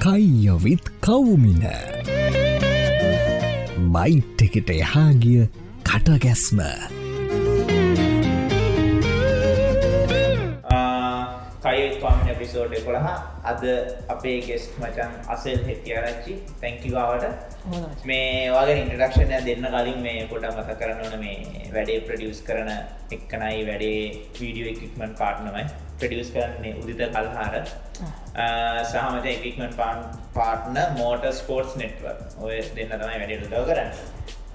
කයියොවිත් කවුමින. Bite එකට එහාගිය කටගැස්ම. කයිස්වාමින episode කොළහ අද අපේ ගෙස් මචන් අසෙල් හෙතියාරච්චි තැංකිවාවට මේ වගේ ඉන්ටරක්ෂණය දෙන්න කලින් මේ පොඩ මත කරනවන මේ වැඩේ ප්‍රඩියස් කරන එක්කනයි වැඩේ වීඩියෝ එකික්මන් පාට්නමයි ප්‍රඩියස් කරන්නේ උදිත කල්හාර. සහමත එකික්මන් පාන් පාට්න මෝට ස්පෝර්ටස් නෙට්ව ඔය දෙන්න තමයි වැඩට දව කරන්න.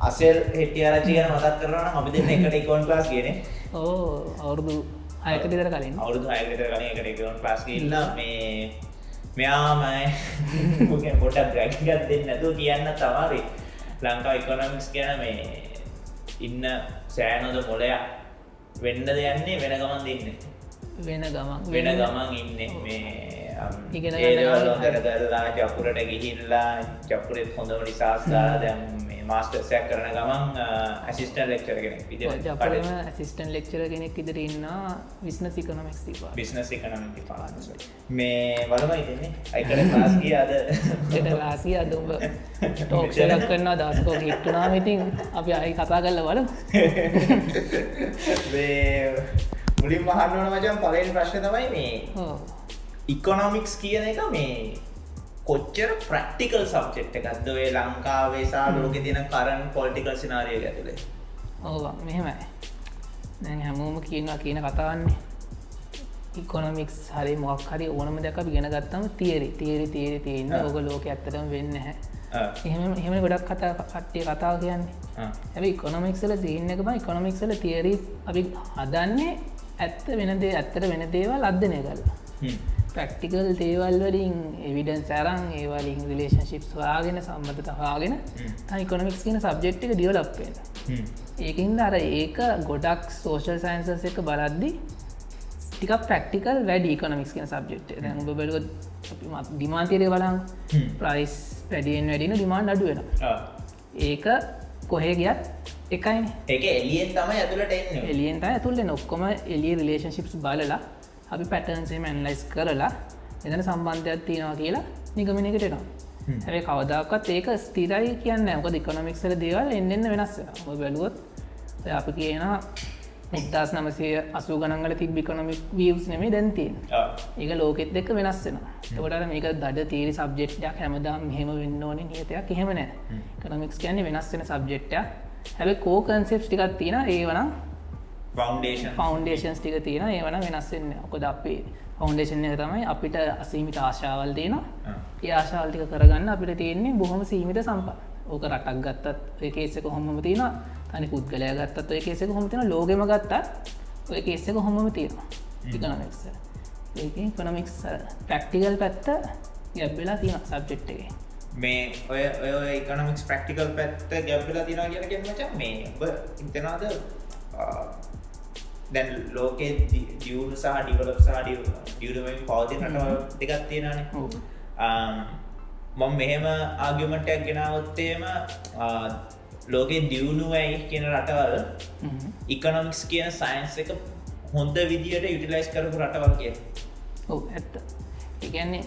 අසෙල් හෙටියාරචි ගැන මතක් කරන අපි දෙන්න එකට එකකොන් ලාස් කියන ඕ අවුරුදු අයක දෙදර කලින්. අවුරුදු අයකට කලින් එකට එකකොන් ලාස් ඉල්ල මේ මෙයාමයි පොට ග්‍රැක්ගත් දෙන්න නැතු කියන්න තමාරි ලංකා ඉකොනමික්ස් ගැන මේ ඉන්න සෑනොද මොලයක් වෙන්න දෙයන්නේ වෙන ගමන් දෙන්න වෙන ගමන්. වෙන ගමන් ඉන්න මේ ඉගෙන ඒවලොන්දර කරලා ජපුරට ගිහිල්ලා ජපුරෙත් හොඳම නිසාස්දා දැම් මාස්ටර්සයක් කරන ගමන් ඇසිස්ටන් ලෙක්චර කෙනෙක් විදි ඇසිස්ටන් ලෙක්චර කෙනෙක් ඉදිර ඉන්න විස්න සිකනොමක්ස් තිපා බිස්නස් එකනමි පාස මේ වලමයි දෙන්නේ අයිකට පාස්ගිය අද. ලාසිය අදුම්ඹ ටෝක්ෂලක් කරන්න දස්කෝ හිට්ටුනාම ඉතින් අපි අයි කතා කරල වල මුලින් මහන්නවන මචන් පලෙන් ප්‍රශ්න තමයි මේ ඉකොනොමික්ස් කියන එක මේ කොච්චර ප්‍රක්ටිකල් සබ්චෙට් එකක්දවේ ලංකාවේ සා ලෝක තින කරන් පොල්ටිකල් සිනාරිය ඇතුළේ ඕ මෙහෙමයි. දැන් හැමෝම කියනවා කියන කතාවන්නේ ඉකොනමික්ස් හරි මොක් හරි ඕනම දැක ගෙන ගත්තම තේරි තේරි තේරි තියන්න. ඕක ලෝක ඇත්තටම වෙන්න හැ. එහෙම එහෙම ගොඩක් කතා කට්ටිය කතාව කියන්නේ. ඇැ ඉකොනොමික්සල තියන්න එකම ඉකොනොමික්සල තේරී අපි හදන්නේ ඇත්ත වෙනදේ ඇත්තට වෙන දේවල් අධ්‍යනය කරලා ප්‍රක්ටිකල් දේවල් වලින් එවිඩන් සැරං ඒවලින් රිලේශන්ශිප් වාගෙන සම්මත තහාගෙන ඉකොනමික්ස් කියන සබ්ජෙක්්ක ඩියවලප්පෙන ඒකින්ද අර ඒක ගොඩක් සෝෂල් සයින්සස් එක බලද්දි ටික ප්‍රක්ටිකල් වැඩ ඉකොනමික්ස් කියන සබ්ජෙක්් දැ බලුවත් දිමාන්තීරය බලන් ප්‍රයිස් වැඩියෙන් වැඩින ඩිමාන්් අඩුවෙන ඒක කොහේ ගියත් එකයි එක එලියෙන් තම ඇතුලට එන්න. එලියෙන් ඇතුල්ල නොක්කොම එලිය රිලේශන්ශිප්ස් බලලා අපි පැටන්සේ මැන්ලයිස් කරලා එදන සම්බන්ධයක් තියෙනවා කියලා නිගමිනකටනවා හැබයි කවදක්ත් ඒක ස්තිරයි කියන්න ඇක ඉකොනමික්සල දේවල් එන්න වෙනස් බැලුවොත් අපි කියන මුදස් නමසය අසු ගනන්ගල තිබ ඉකොනමික් වියස් නෙමේ දැන්තිය ඒක ලෝකෙත් දෙක වෙනස්සෙන තොට මේක දඩ තීරි සබ්ජෙක්්යක් හැමදාම් හෙම වෙන්න ඕන නියතයක් එහෙමනෑ කනමික්ස් කියන්නේ වෙනස් වෙන සබ්ජෙක්්ට හැබ කෝ කන්සෙප් ටිකත් තියෙන ඒවනම් ෆෞන්ඩේෂන්ස් ටික තියෙන ඒවන වෙනස්සෙන් ඔකොද අපේ ෆෞන්ඩේෂන් එක තමයි අපිට අසීමිත ආශාවල් තියෙන ඒ ආශාවල්ටික කරගන්න අපිට තියෙන්නේ බොහොම සීමිත සම්ප ඕක රටක් ගත්තත් ඒකේෙක හොම තියෙන තනි පුද්ගලය ගත්තත් ඔය කේෙක හොම තින ලෝගම ගත්තත් ඔය කේෙක හොම. තියෙනවා ඉකනමික්ස ඒ කොනමික්ස් ප්‍රක්ටිකල් පැත්ත ගැබ්බෙලා තියෙන සබ්ජෙක්් එක. මේ ඔය ඔය ඉකනමික්ස් ප්‍රක්ටිකල් පැත්ත ගැබ්බලා තින කියන කෙන්මච මේ ඉතනාද දැන් ලෝකෙ දියුණු සහ ඩිවලප් සහ ඩියුණුවෙන් පවති නට දෙකත් තියෙනන මම මෙහෙම ආගමටයක් ගෙනාවොත්තේම ලෝකෙ දියුණුවයි කියන රටවල් ඉකනොමික්ස් කියන සයින්ස් එක හොඳ විදියට යුටිලයිස් කරපු රටවල් කිය ඔව ඇත්ත. එකන්නේ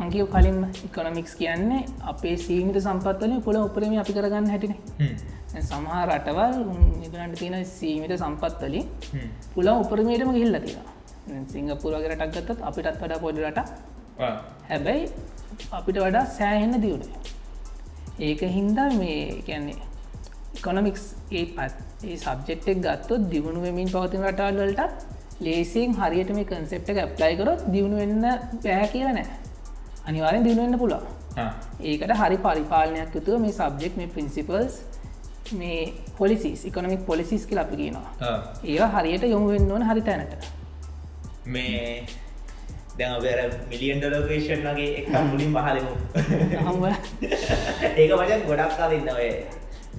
මංකිව කලින්ම ඉකොනමික්ස් කියන්නේ අපේ සීමිත සම්පත්වලින් පොළ උපරම අපි කරගන්න හැටින සමහා රටවල් නිදරන්ට තියෙන සීමිත සම්පත්වලින් පුලා උපරමයටම ගිල්ල තියෙන සිංගපුරගේ රටක් ගත්තත් අපිටත් වඩා පොඩි රට හැබැයි අපිට වඩා සෑහෙන්න දියුණ ඒක හින්දා මේ කියන්නේ ඉකොනමික්ස් ඒ පත් ඒ සබ්ජෙක්්ක් ගත්තොත් දියුණු වෙමින් පවතින රටවල් වලට ලේසින් හරියට මේ කන්සෙප්ට ඇප්ලයි කරොත් දියුණු වෙන්න බැහැ කියල නෑ. අනිවාරෙන් දියුණුවෙන්න පුළා ඒකට හරි පරිපාලනයක් යුතුව මේ සබ්ජෙක්් මේ පින්සිපල්ස් මේ පොලිසිස් ඉකොනමික් පොලිසිස් කියල අපි කියනවා. ඒවා හරියට යොමු වෙන්න ඕන හරි තැනට. මේ දැන් ඔබර මිලියන් ඩලෝකේෂන් වගේ එක මුලින් මහලමු ඒක වචන් ගොඩක් කාලන්න ඔය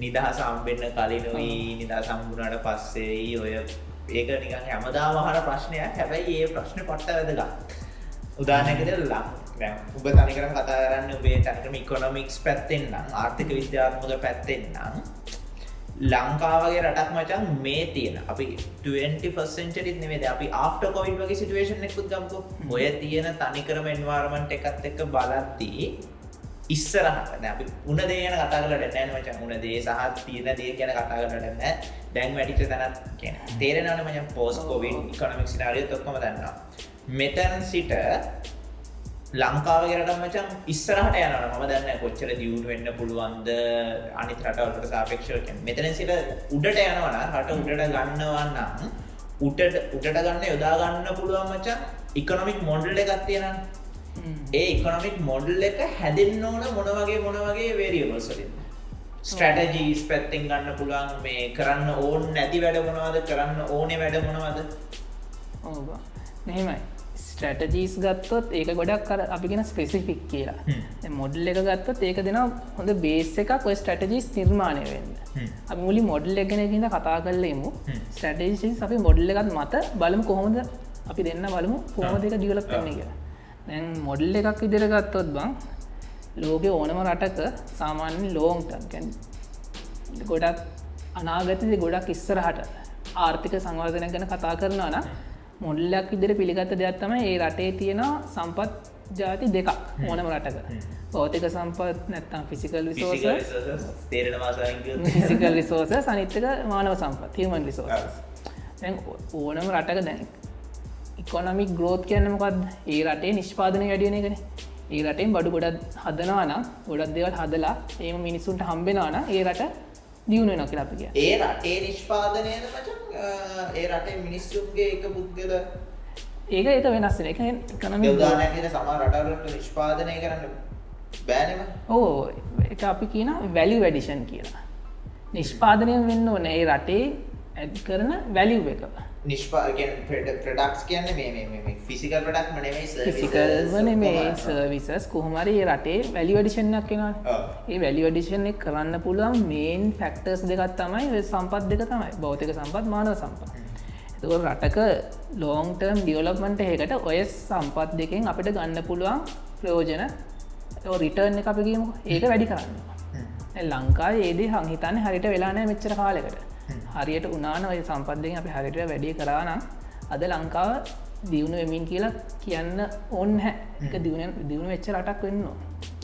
නිදහ සම්බෙන්න්න කලිනුයි නිදා සම්බුණට පස්සේ ඔය ඒක නිකන් හැමදා මහන ප්‍රශ්නයක්. හැබැයි ඒ ප්‍රශ්න පට්ට වැදගත්. උදානයකද ලක් උබ තනිකරම කතා කරන්න ඔබේ තැනකම ඉකොනොමික්ස් පැත්තෙන්න්නම් ආර්ථික විද්‍යාත්මක පැත්තෙන්න්නම් ලංකාවගේ රටක් මචන් මේ තියෙන. අපි 20පසෙන්චරිත් නෙමේද අපි ආෆ්ට කොවින් වගේ සිටුවේෂන් එකුත් ගම්කු ඔය තියෙන තනිකරම එන්වාර්මන්ට් එකත් එක්ක බලද්දී ඉස්සරහට අපි උන දේන කතාකට නෑන මචන් උන දේ සහ තියෙන දේ ගැන කතා කරට නෑ දැන් වැටිච තැනත් කියන. තේරෙනන මචන් පෝස් කොවින් ඉකොනමික් සිනාරිය තොක්කම දන්නවා. මෙතැන් සිට ලංකාවගේරට මචන් ඉස්සරහට යන ම දන්න කොච්චර දියුණු වෙන්න පුළුවන්ද. අනි රටවලට සාපේක්ෂක මෙතන සිට උඩට යනවන රට උඩට ගන්නවන්නම් උටට උටට ගන්න යොදාගන්න පුළුවන් මචන් ඉකොනොමික් මොඩල් එකත් තියෙන ඒ ඉකොනොමික් මොඩල් එක හැදෙන්න්න ඕන මොනවගේ මොනවගේ වේරියබල්සලින් ස්ට්‍රටජීස් පැත්තිෙන් ගන්න පුළුවන් මේ කරන්න ඕන් නැති වැඩ මොනවද කරන්න ඕනේ වැඩ මොනවද? මෙහෙමයි ස්ට්‍රටජීස් ගත්තොත් ඒක ගොඩක් කර අපිගෙන ස්පෙසිෆික් කියලා. මොඩල් එක ගත්තත් ඒක දෙෙන හොඳ බේස් එකක් ඔය ස්ටටජීස් නිර්මාණය වෙන්න. අපි මුලි මොඩල් එකගෙනකින්න කතා කරලෙමු ස්ටටජීස් අපි මොඩල් එකත් මත බලමු කොහොමද අපි දෙන්න බලමු කොහොම දෙක දිගලක් කරන්න කියලා. දැන් මොඩල් එකක් විදිර ගත්තොත් බං ලෝක ඕනම රටක සාමාන්‍ය ලෝන්ටන් ගොඩක් අනාගතද ගොඩක් ඉස්සරහට ආර්ථික සංවර්ධනය ගැන කතා කරනවා නම් මොල්ලක් විදිර පිළිගත්ත දෙයක් තම ඒ රටේ තියෙන සම්පත් ජාති දෙකක් ඕනම රටක. පෞතික සම්පත් නැත්තම් ෆිසිකල් විසෝස ෆිසිකල් විසෝස සනිත්තක මානව සම්පත් හිමන් ලිසෝස් ඕනම රටක දැන ඉකොනමික් ග්‍රෝත් කියන්නමකක්ද ඒ රටේ නිෂ්පාදනය වැඩියන එකන. ඒ රටෙන් බඩු ගොඩත් හදනවානම් ගොඩක් දෙවල් හදලා ඒම මිනිස්සුන්ට හම්බෙනවාන ඒ රට දියුණු නොක අපිය ඒ රටේ නිෂ්පාදනය මචන් ඒ රටේ මිනිස්සුන්ගේ එක පුද්ගල ඒක ඒක වෙනස්සන එක කනම යෝදානැතින සමා රටවලට නිෂ්පාදනය කරන්න බෑනම ඕ එක අපි කියන වැලි වැඩිෂන් කියලා. නිෂ්පාදනය වෙන්න ඕන. ඒ රටේ ඇත් කරන වැලිව් එක නිෂ්පාගෙන් ප්‍රඩක්ස් කියන්න ෆිසිකල් ප්‍රඩක් මනේ ෆිසිකල්වන මේ සර්විසස් කොහමරි රටේ වැලි වඩිෂණයක් කෙනවා ඒ වැලි වඩිෂන් එක කරන්න පුළුවන් මේන් ෆැක්ටර්ස් දෙකත් තමයි සම්පත් දෙක තමයි. බෞතික සම්පත් මානව සම්පත්. එතක රටක ලෝන්ටර්ම් ඩියවලප්මන්ට ඒකට ඔය සම්පත් දෙකෙන් අපිට ගන්න පුළුවන් ප්‍රයෝජන රිටර්න් එක අපිගීම ඒක වැඩි කරන්න. ලංකා ඒදේ හංහිතන්න හරිට වෙලානෑ මෙච්චර කාලෙකට හරියට උනාන ඔය සම්පත්දෙන් අපි හරිට වැඩිය කරානම් අද ලංකාව දියුණු වෙමින් කියලා කියන්න ඔන්න හැ එක දියුණ දියුණු වෙච්ච රටක් වෙන්න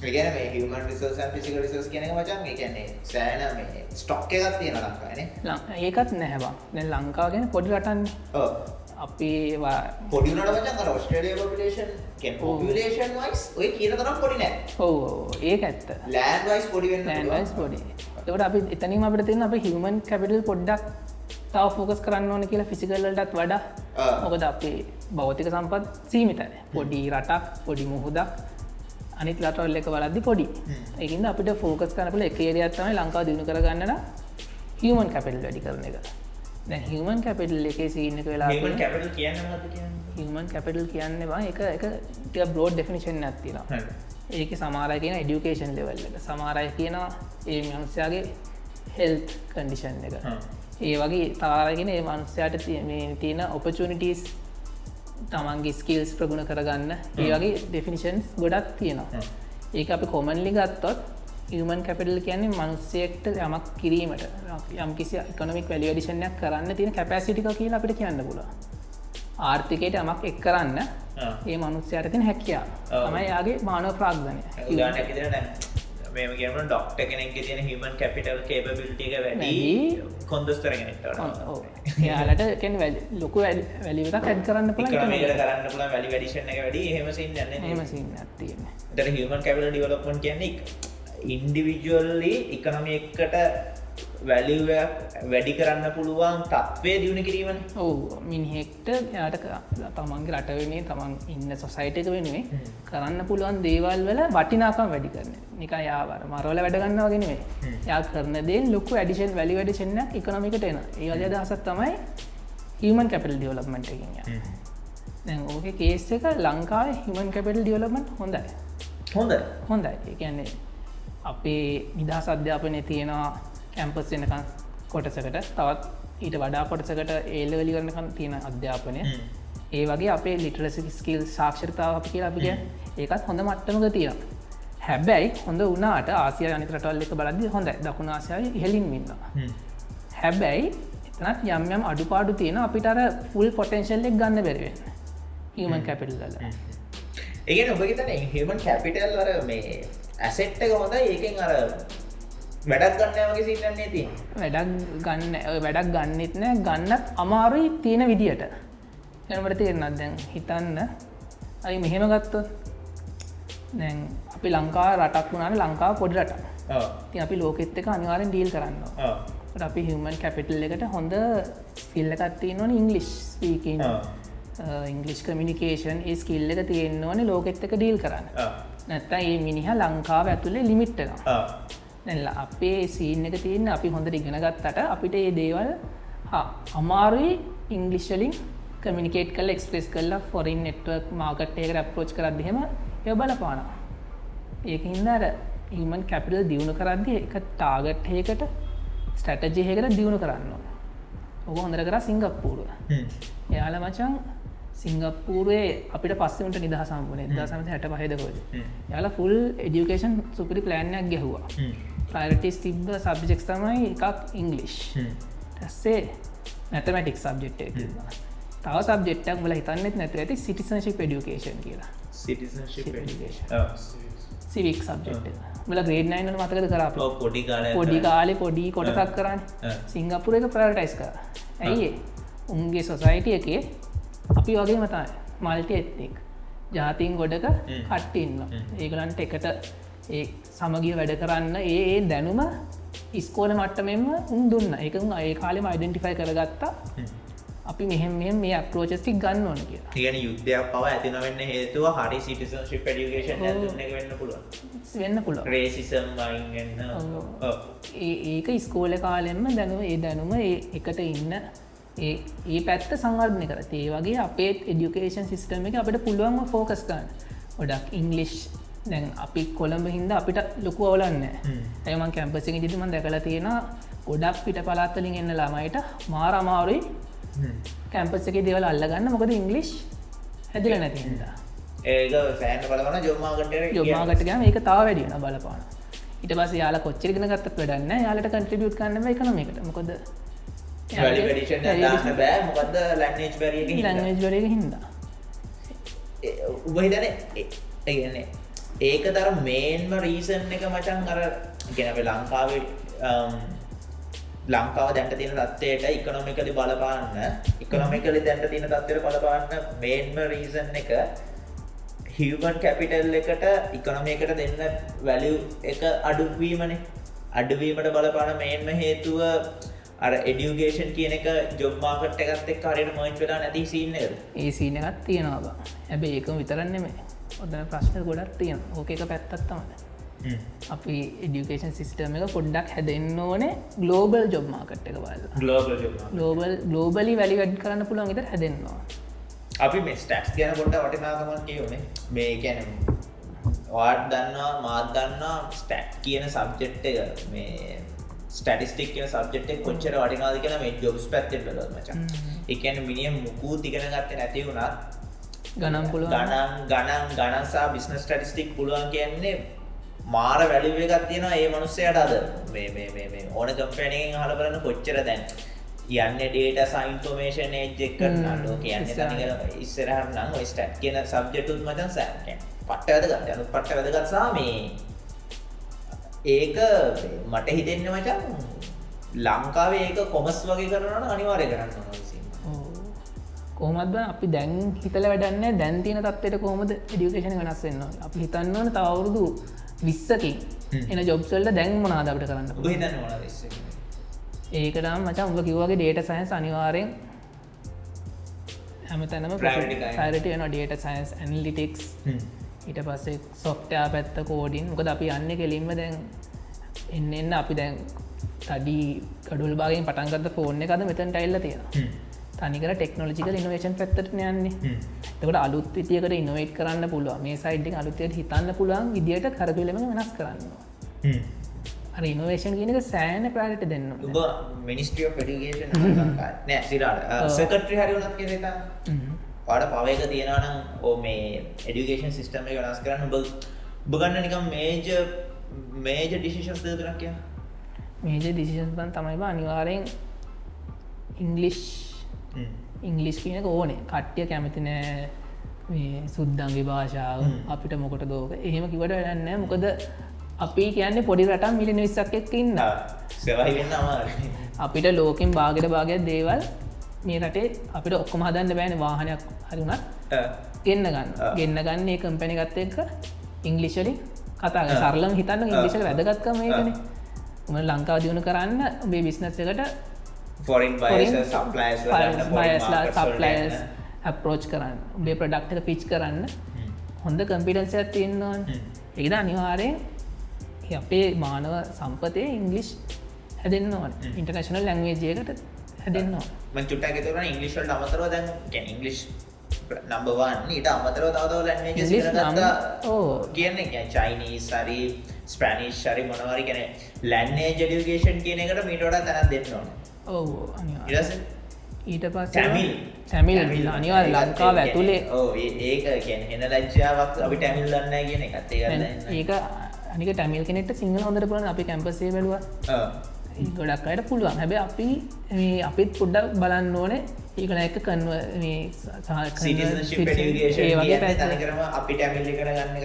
ගැන හමන් රිසෝස් ිසික රිසෝස් කියන මචන් කියන්නේ සෑන ස්ටොක් එකත් තියෙන ලංකාන ඒකත් නැහැවා දැ ලංකාගෙන පොඩි රටන්න අපි පොඩිනට ඔස්ට්‍රලිය පොපිලේෂන් වයිස් ඔය කියන තරම් පොඩි නෑ. ඕ ඒක ඇත්ත. ලෑන් වයිස් පොඩි ලෑන්වයිස් පොඩි. එකට අපි එතනින් අපට තින්න අප හිමන් කැපිටල් පොඩ්ඩක් තව ෆෝකස් කරන්න ඕන කියලා ෆිසිකල්ලටත් වඩා මොකද අපේ බෞතික සම්පත් සීමිතයි. පොඩි රටක් පොඩි මුහුදක් අනිත් ලටවල් එක වලද්දි පොඩි. එකින්ද අපිට ෆෝකස් කරනපල එක ඒරියත්තමයි ලංකා දිනු කරගන්නන හිමන් කැපිටල් වැඩි කරන එක දැ හිමන් කැපිටල් එකේ සීනක වෙලා හිමන් කැපිටල් කියන්න බා එක එක බ්‍රෝඩ් ඩෙෆිනිෂන් ඇත්තිලා ඒක සමාරය කියන එඩියුකේෂන් ලෙවල්ලට සමාරය කියන ඒ මනුස්්‍යයාගේ හෙල්ත් කන්ඩිෂන් එක. ඒ වගේ තාරගෙන ඒ මනුස්්‍යයට තියෙන ඔපචනිටස් තමන්ගේ ස්කිල්ස් ප්‍රගුණ කරගන්න. ඒ වගේ ඩෙෆිනිෂන්ස් ගොඩක් තියෙනවා. ඒක අපි කොමන්ලි ගත්තොත් යමන් කැපිටල් කියන්නේ මනුස්සෙක්ට යමක් කිරීමට. යම් කිසි එකනමික් වැලිඩිෂණයක් කරන්න තියෙන කැපැසිටික කියලා අපිට කියන්න පුල ආර්ථිකයට යමක් එක් කරන්න ඒ මනුස්්‍යයට තින හැකියා තමයි යාගේ මානව ප්‍රාග්ධනය. මේම කියන ඩොක්ට කෙනෙක් තියෙන හිමන් කැපිටල් කේපබිල්ටික වැඩි කොන්දස්තරගෙනට යාලට කැන ලොකු වැලිවත ඇත් කරන්න පුළ කරන්න පුළ වැලි වැඩිෂන එක වැඩි. හෙමසින්න හෙමසින්න තියෙන ද හිමන් කැපිල ඩිවලපන් කියන්නේ ඉන්ඩිවිජුවල්ලි එකනම එකට වැලිවයක් වැඩි කරන්න පුළුවන් තත්වය දියුණ කිරීමන. ඔහු මිනිහෙක්ට යාට තමන්ගේ රටවනේ තමන් ඉන්න සොසයිටක වෙනුවේ කරන්න පුළුවන් දේවල් වල වටිනාකම් වැඩි කරන නික යාවර මරවල වැඩගන්නවාගෙනේ යා කරන දේ ලොකු ඇඩිෂන් වැලි වැඩිෂන්න එකනොමිකට එන ඒවල දහසත් තමයි හමන් කැපිල් ඩියවලප්මට එකය දැන් ඕක කේස් එක ලංකාව හිමන් කැපිටල් ඩියවලපමට හොඳයි. හොඳ හොඳයි. ඒ කියන්නේ අපේ නිදහස් අධ්‍යාපනය තියෙනවා කැම්පස් වෙනකන් කොටසකට තවත් ඊට වඩා කොටසකට ඒල්ලවලි කරනකන් තියෙන අධ්‍යාපනය. ඒ වගේ අපේ ලිටරසි ස්කිල් සාක්ෂරතාව අපි කියලා අපිට ඒකත් හොඳ මට්ටමක තියෙන හැබැයි හොඳ වනාට ආසිය අනිතරටල් එක බලද හොඳ දකුණ ආසයාය ඉහලින් මින්න හැබැයි එතනත් යම් යම් අඩුපාඩු තියෙන අපිට අර ෆුල් පොටෙන්ශල්ලෙක් ගන්න බැරිවෙන්න හමන් කැපිටල් ල ඒගෙන ඔබ තන හමන් කැපිටල් වර මේ ඇසෙට්ට හොඳ ඒකෙන් අර වැඩක් ගන්න වගේ සිටන්නේ ති වැඩක් ගන්න වැඩක් ගන්නෙත් නෑ ගන්නත් අමාරුයි තියෙන විදියට. එනට තියෙන්න්නත් දැන් හිතන්න? අයි මෙහෙම ගත්තොත් දැන් අපි ලංකා රටක් වුණන ලංකා පොඩි රට ති අපි ලෝකෙත් එක අනිවාරෙන් ඩීල් කරන්න අපි හමන් කැපිටල් එකට හොඳ සිල්ලකත්තිය නොන ඉංගලිෂ් ස්පීකන් ඉංගලිස් කමිනිකේෂන් ඒ ස්කිල්ල එක තියෙන්න්න ඕන ලෝකෙත් එක ඩීල් කරන්න නැත්ත ඒ මිනිහ ලංකාව ඇතුළේ ලිමිට්ටනවා නැල්ල අපේ සීන් එක තියන්න අපි හොඳ ඉගෙන ගත්තට අපිට ඒ දේවල් අමාරුයි ඉංගලිශ්ලින් කමිනිකේට කල එක්ස්පෙස් කරලා ෆොරින් නෙට්වක් මාකට්ඒක අප්‍රෝච් කරදහෙම එය බලපානවා. ඒක හින්දාර ඉමන් කැපිටල් දියුණු කරද්දි එක ටාගට්හයකට ස්ටටජයකට දියුණු කරන්න ඔක හොඳර කර සිංගප්පූරුව එයාල මචන් සිංගප්පූරුවේ අපිට පස්සමට නිදහසම්පන දසමත හැට පහදකොද යාල ෆුල් එඩියුකේෂන් සුපිරි ප්ලෑන්යක් ගැහවා. ප්‍රයිරටිස් තිබ්බ සබ්ජෙක් තමයි එකක් ඉංගලිෂ් ටස්සේ නැතමටික් සබ්ජෙට් තව සබ්ජෙට්ක් ල හිතන්නෙත් නැත ඇති සිටිසනශි පඩියුකේෂන් කියලා. සිවික් සබ්ජෙට් මල ග්‍රේඩ් නයින මතකද කර පොඩි පොඩි කාලෙ පොඩි කොටසක් කරන්න සිංගපුර එක ප්‍රටයිස් කර. ඇයි උන්ගේ සොසයිටිය එකේ අපි වගේ මතයි මල්ටි එත්නෙක් ජාතින් ගොඩක කට්ටඉන්න ඒගලන්ට එකට ඒ සමගිය වැඩ කරන්න ඒ දැනුම ඉස්කෝල මට්ටමෙන්ම උන් දුන්න. එක ඒ කාලෙම අයිඩෙන්ටිෆයි කරගත්තා. අපි මෙහෙම මේ අප්‍රෝචස්ටික් ගන්න ඕන කිය තියෙන යුද්ධයක් පව ඇතිනවෙන්න හේතුව හරි සිටිසන්ශිප් ඩියේෂන් වෙන්න පුළුව වෙන්න පුළුව රේසිසම් ඒක ඉස්කෝල කාලෙන්ම දැනුව ඒ දැනුම ඒ එකට ඉන්න ඒ ඒ පැත්ත සංවර්ධනය කර. ඒ වගේ අපේ එඩියුකේෂන් සිිස්ටම එක අපට පුළුවන්ම ෆෝකස් ගන්න ගොඩක් ඉංගලිෂ් දැන් අපි කොළඹ හින්ද අපිට ලොකු අවලන්න ඇයමන් කැම්පසික ජිතිම දැකලා තියෙන ගොඩක් පිට පලාත්තලින් එන්න ලාමයිට මාරමාරුයි කැම්පස් එක දෙවල් අල්ලගන්න. මොකද ඉංගලිෂ් හැදිල නැතිහිද ඒක සෑන් බලවන ජොම්මාගට යොමාගට ගම ඒක තාව වැඩියන බලපාන ඉට පස යාල කොච්චරගෙන ගත්තත් වැඩන්න යාලට කන්ට්‍රිබියුට් කන්නම එකනොමකට මොකද බෑ. මොකද ලැනේජ් බැරිය ලංජ් වරක හින්දා. උබහිතන ඒගන්නේ ඒක තර මේන්ම රීසන් එක මචන් අර ගෙනව ලංකාවේ ලංකාව දැන්ට තියෙන තත්වයට ඉකනොමිකලි බලපාන්න ඉකනොමිකලි දැන්ට තියෙන තත්වයට බලපාන්න මේන්ම රීසන් එක හිවමන් කැපිටල් එකට ඉකනොමියකට දෙන්න වැලිය එක අඩුවීමනේ අඩුවීමට බලපාන මේන්ම හේතුව අර එඩියුගේෂන් කියන එක ජොබ්මාකට එකත් එක් කාරයට මයිච් වෙලා නැති සින්න ඒ සීන එකත් තියෙනවා හැබැ ඒකම විතරන්නෙම ඔදන ප්‍රශ්න ගොඩක් තියෙන ඕක එක පැත්තත් තමයි. අපි එඩියුකේෂන් සිිස්ටම එක පොඩ්ඩක් හැදෙන්න්න ඕනේ ගලෝබල් ජොබ්මාකට් එක බල ගලෝබල් ගලෝබලි වැලි වැඩ් කරන්න පුළුවන් ඉතර හැදෙන්නවා අපි මේ ස්ටක්ස් කියන පොඩ්ඩ වටිනාකමන් කියවනේ. මේ කැන වාඩ් දන්නවා මාත් දන්නා ස්ටැක් කියන සබ්ජෙට් එක. මේ ස්ටටිස්ටික් සබ්ජෙට් කොච්චර වටිනාද කියන මේ ජොබ්ස් පැත්තෙට බල මචන් එකන මිනිියම් මුකූ තිගෙන ගත්ත නැති වුණත් ගනම් පුළුව ගණන් ගණන් ගණන්සා බිස්නස් ටටිස්ටික් පුළුවන් කියන්නේ මාර වැලිුවේගත් තියෙන ඒ මනුස්සයට අද. ඕන කම්පැනගෙන් හල බලන්න කොච්චර දැන් යන්න ඩේට සයින්ෆෝමේෂන් ඒජ්ජෙක් කරන්න ලෝ කියන්න තනික ඉස්සරහරන්නම් ස්ටට් කියන සබ්ජෙටුත් මචන් සෑ. පට්ට වැදගත් යනු පට්ට වැදගත්සා මේ ඒක මට හිතෙන්න මචන් ලංකාවේ ඒක කොමස් වගේ කරන අනිවාරය කරන්න කෝමත් අපි දැන් හිතල වැඩන්න දැන්තින තත්වට කොමද ඩියුකේෂන වෙනස්සෙන්න්න අපි හිතන්නවන තවරුදු විස්සකින් එන ජොබ්සල්ට දැන් මොනාදකට කරන්න ඒකටම් මචා උඹ කිව්වගේ ඩේට සයින්ස් අනිවාරෙන් හැමතැනම සයිරට යන ඩේට සයින්ස් ඇන්ලිටික්ස් ඊට පස්සේ සොෆ්ටයා පැත්ත කෝඩින් මොකද අපි යන්න කෙලින්ම දැන් එන්න එන්න අපි දැන් තඩි කඩුල් බාගෙන් පටන්ගත ෆෝර්න එකද මෙතන් ටයිල්ල තියෙන තනිකර ටෙක්නෝජිකල් ඉනවේෂන් පැත්තට යන්නේ. තකට අලුත් විතියකට ඉනවේට කරන්න පුළුව මේ සයිඩ්ඩින් අලුතයට හිතන්න පුළුවන් විදිට කරතුලම වෙනස් කරන්න ඉනවේෂන් කියනක සෑන ප්‍රාට දෙන්න මිනිස්ටිය පඩිගේෂන් නෑ සිරාට සකට්‍රි හරිුණත් කියෙත පාඩ පවයක තියෙනනම් ඕ මේ එඩිකේෂන් සිිස්ටම වෙනස් කරන්න බගන්න නිකම් මේජ මේජ ඩිසිෂන්ස් දෙදරක් කිය මේජ ඩිසිෂන් බන් තමයිබ අනිවාරෙන් ඉංගලිෂ් ඉංගලිස් කියනක ඕනේ. කට්ටිය කැමති නෑ මේ සුද්දන්ගේ භාෂාව අපිට මොකට දෝක එහෙම කිවට වැඩන්න මොකද අපි කියන්නේ පොඩි රටම් මිලින විස්සක් එක්ක ඉන්න සෙවයි වෙන්න අපිට ලෝකෙන් බාගට භාගයක් දේවල් මේ රටේ අපිට ඔක්කොම හදන්න බෑන වාහනයක් හරිුණත් ගන්න ගන්න. ගන්න ගන්නේ කම්පැනි ගත්ත එක ඉංගලිෂලි කතා සරලම් හිතන්න ඉංගලිෂල වැදගත්කම ඒකන. උම ලංකාව දියුණු කරන්න ඔබේ බිස්නස් එකට ෆොරින් සප්ලයස් අප්‍රෝච් කරන්න. උබේ ප්‍රඩක්්ක පිච් කරන්න. හොඳ කම්පිටන්සයක් තියෙන්න්නවන් ඒද අනිවාරයෙන් අපේ මානව සම්පතය ඉංගලිෂ් හැදෙන්න්නවන් ඉන්ටර්නශනල් ලැංවේජයකට හැදෙන්න්නවා චුට්ට තුර ඉංගලිස්වල් අමතරව දැන් ඉංගලිස් නම්බවන් ඊට අමතරව තවතව ලැන්නේ කියන චයිනී සරි ස්ප්‍රනිස් ශරි මොනවරි කැන ලැන්නේ ජඩියගේෂන් කියන එකට මීටට තැන දෙන්නවා ඔව ඊට පස් තැමිල් සැමිල් අනිවා ලංකාව ඇතුළේ ඕ ඒක කියන හෙන ලච්චාවක් අපි ටැමිල් දන්න කියන එකත්තේ ඒක අනික ටැමිල් කෙනෙට සිංහල හොඳට පුලන අපි කැම්පසේ බැලුව ගොඩක් අයට පුළුවන්. හැබ අපි අපිත් පොඩ්ඩක් බලන්න ඕනේ. ඒකන එක කන්ව අපිට ඇමිල්ලි කරගන්න එක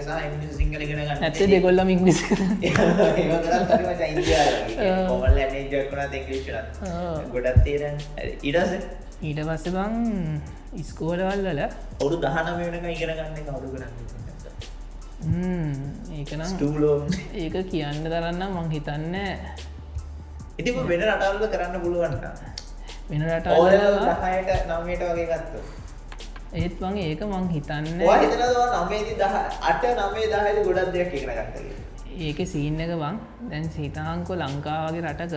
සිංහල කරගන්න ඇත්තේ දෙගොල්ලම මොමල් ගොඩත් තේරන් ඉඩස ඊට පස්ස බං ඉස්කෝලවල් වල ඔඩු දහනම වෙනක ඉගෙනගන්න කවුඩු කරන්න ඒකනම් ඒක කියන්න දරන්න මං හිතන්න ඉති වෙන රටල්ල කරන්න පුළුවන්ට වෙන රට දහයට නමයට වගේ ගත්තු ඒත් වගේ ඒක මං හිතන්න. නමේති දහ අට නමේ දහයට ගොඩක් දෙයක් ඉගෙන ගත්ත ඒක සීන්න එක බං දැන් සීතාංකො ලංකාවගේ රටක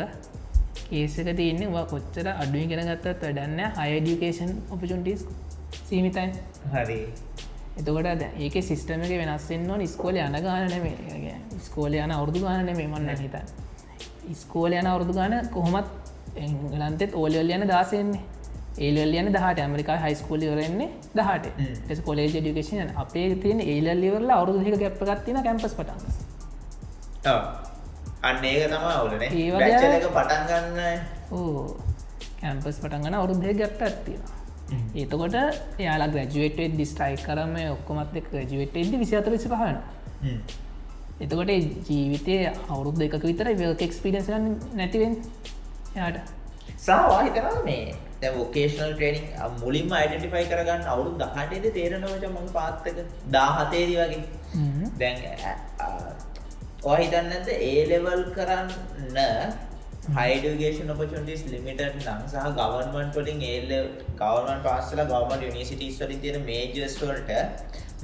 කේසක තියන්නේ. වා කොච්චර අඩුවි ගෙන ගත්තත් වැඩන්න හයඩියකේෂන් ඔපචුන්ටිස් සීමිතයින් හරි. එතකොට ඒක සිස්ටම එක වෙනස්සෙන්න්න නිස්කෝල යන ගාන නෙමේ ස්කෝල යන අවුරදු ගාන නෙමේ මන්න හිතන් ස්කෝල යන අවුරදු ගාන කොහොමත් එංගලන්තෙත් ඕලල් යන දාසයන්නේ ඒල් යන දහට ඇමරිකා හයිස්කෝල වරන්නේ දහට එස් කොලේජ ඩිකේෂන් අපේ තියන ඒල්ලිවරලා අවුදු හික ගැප්පගත්තින කැම්පස් පටන් අන්න ඒක තම අවුලන ඒ පටන්ගන්න ඕ කැම්පස් පටන්ගන අවුරුද්ධය ගැප්ට ඇත්තිවා ඒතකොට යාලා ග්‍රජුවේට ඩිස්ටයි කරම ඔක්කොමත් ග්‍රජුවේට එද විසිතර විසි පහන එතකොට ජීවිතය අවුරුද් එකක විතර වක එක්ස්පිරන්ස් නැතිවෙන් යාට සවා හිතන මේ ෝකේෂනල් ට්‍රේනිින් මුලින්ම අයිඩටිෆයි කරගන්න අවුරු දහටේද තේරනවච මඟ පාත්තක දාහතේදි වගේ. දැන් ඔහිතන්නද ඒලෙවල් කරන්න හයිඩගේෂන් ඔපචටිස් ලිමිට නම් සහ ගවන්මන් ොලින් ඒල්ල ගවමන් පාස්සල ගවමන් යනිසිටස් වලින් තියෙන මේජස්වල්ට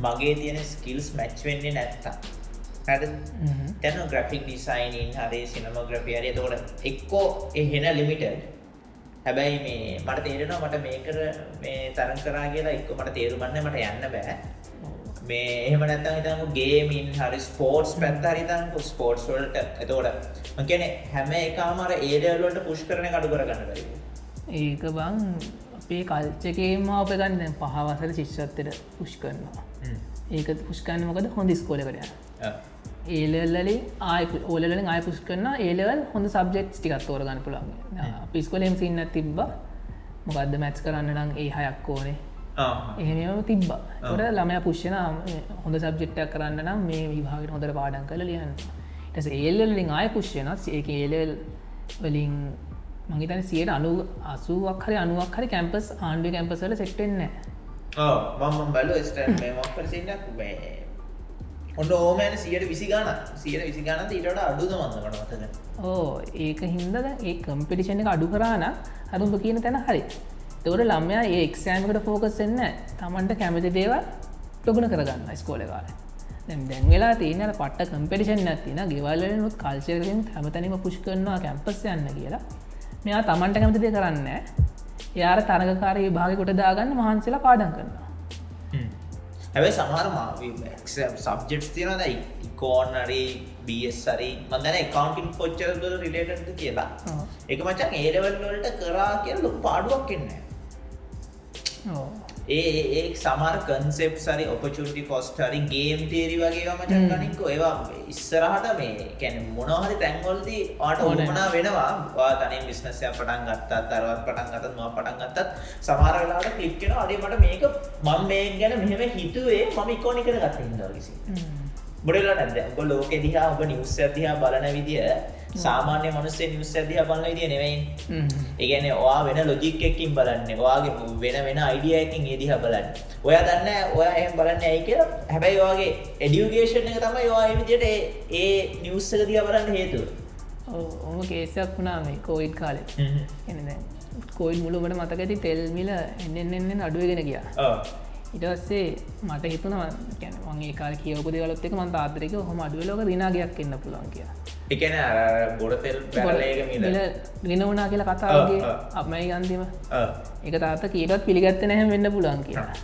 මගේ තියෙන ස්කිල්ස් මැච් වෙන්නේ නැත්තා තැන ග්‍රෆික් ඩිසයිනින් හරි සිනමග්‍රපිය හරි. තකොට එක්කෝ එහෙන ලිමිටඩ් හැබැයි මේ මට තේරෙනවා මට මේකර මේ තරන් කරා කියලා එක්ක මට තේරුමන්න මට යන්න බෑ. මේ එහෙම නැත්තම් හිතමු ගේමින් හරි ස්පෝර්ට්ස් පැත්ත හරි හිතන්නකෝ ස්පෝර්ට්ස් වලට. එතකොට මම කියන්නේ හැම එකම අර ඒ ලෙවල් වලට පුෂ් කරන එක අඩු කරගන්න බැරි. ඒක බං අපේ කල්චකේම අප ගන්න පහවසර ශිෂ්ෂත්තයට පුෂ් කරනවා. ඒක පුෂ්කන්න මොකද? හොඳ ස්කෝලකට ඒලල්ලි ආය ඕලලින් ආය පුෂ් කරන ඒලවල් හොඳ සබ්ෙක්් ටිකත් තෝරගන්න පුළන් පිස්කොලෙම් සින්න තිබ්බ. මොකක්ද මැච් කරන්න නම් ඒ හයක් ඕනේ. එහෙමම තිබ්බ. ොට ළමය පුෂ්ෂන හොඳ සබ්ජෙක්්ටක් කරන්න නම් මේ විභාගට හොඳට පාඩන් කළ ලියන්න. ටස ඒල්ලින් ආය පුෂ්ෂනත් ඒක ඒලෙල් වලින් මහිතන සියට අනු අසුවක් හරි අනුවක් හරි කැම්පස් ආණ්ඩු කැම්පසල සෙක්ටෙන්න මම බලු ස්ට බෑ ඔන්න ඕමෑන සියට විසි ගාන සියට විසි ගානත ඊට අඩුද මන්න මතක ඕ ඒක හින්දද? ඒ කම්පිටිෂණ එක අඩු කරාන හරුම්ඹ කියන තැන හරි. තවට ළම්මයා ඒ එක්ෂෑමකට ෆෝකස් එන්න තමන්ට කැමති දේවල් ප්‍රගුණ කරගන්න ස්කෝල කාල දැම් දැන් වෙලා තියන පට කම්පිටිෂන් ඇතින ගෙවල්ලනුත් කල්චරයෙන් හැමතනීම පුෂ් කරනවා කැම්පස් යන්න කියලා. මෙයා තමන්ට කැමතිදේ කරන්න යාර තරගකාරී භාගකොට දාගන්න මහන්සලා පාඩන් කරනවා. හැබයි සමහර සබ්ජෙට්ස් තියෙන දැයි ඉකෝනරි බස්සරි මදන කවන්ටින් පොච්චරද රිලේටද කියලා. එක මචන් ඒලවල් වලට කරා කිය ලොක පාඩුවක් එන්න ඒ ඒ සමාර කන්සෙප් සරි ඔපචුටි කොස්ට හරි ගේම් තේරි වගේ මචන් කනින්ක ඒවා ඉස්සරහට මේ කැන මොනහරි තැන්වල්දී ආට ඕමනා වෙනවා. වා තනි බිස්නසය පටන් ගත්තත් තරවත් පටන් ගතත් ම පටන් ගත්තත් සමාරලාට කලික්කෙන අඩේ මට මේක මං මේ ගැන මෙහෙම හිතුවේ මම ඉකෝනි කර ගත්ත හිදකිසි බොඩලා නැද ඔබ ලෝක දිහා ඔබ නිවස්ස දිහා බලන විදිිය සාමාන්‍ය මනුස්සේ නිවස්ස දිහා බලන්න විදිිය නෙවෙයි ඒගැන ඔයා වෙන ලොජික් එකින් බලන්න. ඔයාගේ වෙන වෙන අයිඩියයකින් ඒදිහ බලන්න. ඔය දන්න ඔය එහම බලන්න ඇයි කියලා. හැබැයි ඔයාගේ එඩියුගේෂණ එක තමයි ඔයා විදියට ඒ නිවස්සක දිහ බලන්න හේතුව. ඕම කේසයක් වුණා මේ කෝයිඩ් කාලෙ. එන කෝයිල් මුළුමට මතකඇති තෙල්මිල එන්න එන්න අඩුවගෙන ගියා ඉටස්සේ මට හිතුනවා වගේ කාල කියවපු දෙවලොත් එක මන්ත ආදරක හොම අඩුවලෝක දිනාගයක් එන්න පුළන් කිය එකන ගොඩතෙල් ගෙන වුණා කියලා කතාගේ අපමයි ගන්තිම එක තාත කීටත් පිළිගත්ත නැහැ වෙන්න පුළන් කියලා.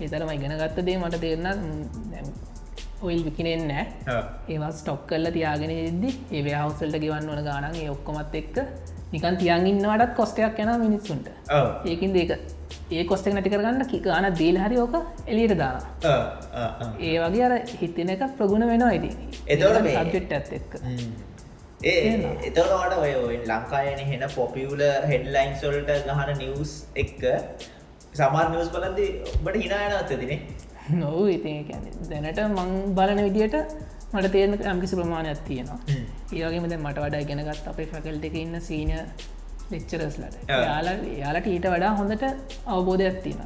එතරම ඉගෙන ගත්ත දේ මට තේරන්න ඔයිල් විකිනෙන් නෑ ඒවා ස්ටොක් කල්ල තියාගෙන ඉදදි ඒ හවසල්ට ගෙවන්න වන ගානන් ඔක්කොමත් එක්ක නිකන් තියන්ගන්නවටත් කොස්ටයක් යන මිනිස්සුන්ට. ඒකින් දෙක ඒ කොස්ටක් නැටි කරගන්න කිකාන දීල් හරි ඕක එලියට දාන ඒ වගේ අර හිතන එක ප්‍රගුණ වෙනවා ඉති එතවට සබ්ෙට් ඇත් එක්ක. ඒ එතවට ඔය ඔය ලංකායන හෙන පොපියුල හෙඩ්ලයින් සොල්ට ගහන නිවස් එක්ක සමාර් නිවස් බලන්දි බට හිනායන අත්තතිනේ නොව ඉති දැනට මං බලන විදියට මට තේරන ඇම්කිසි ප්‍රමාණයක් තියෙනවා. ඒවගේම මට වඩා ගෙනගත් අපේ ෆැකල්ට එක ඉන්න සීන ලෙක්චරස්ලට යාල යාලට ඊට වඩා හොඳට අවබෝධයක් තියෙන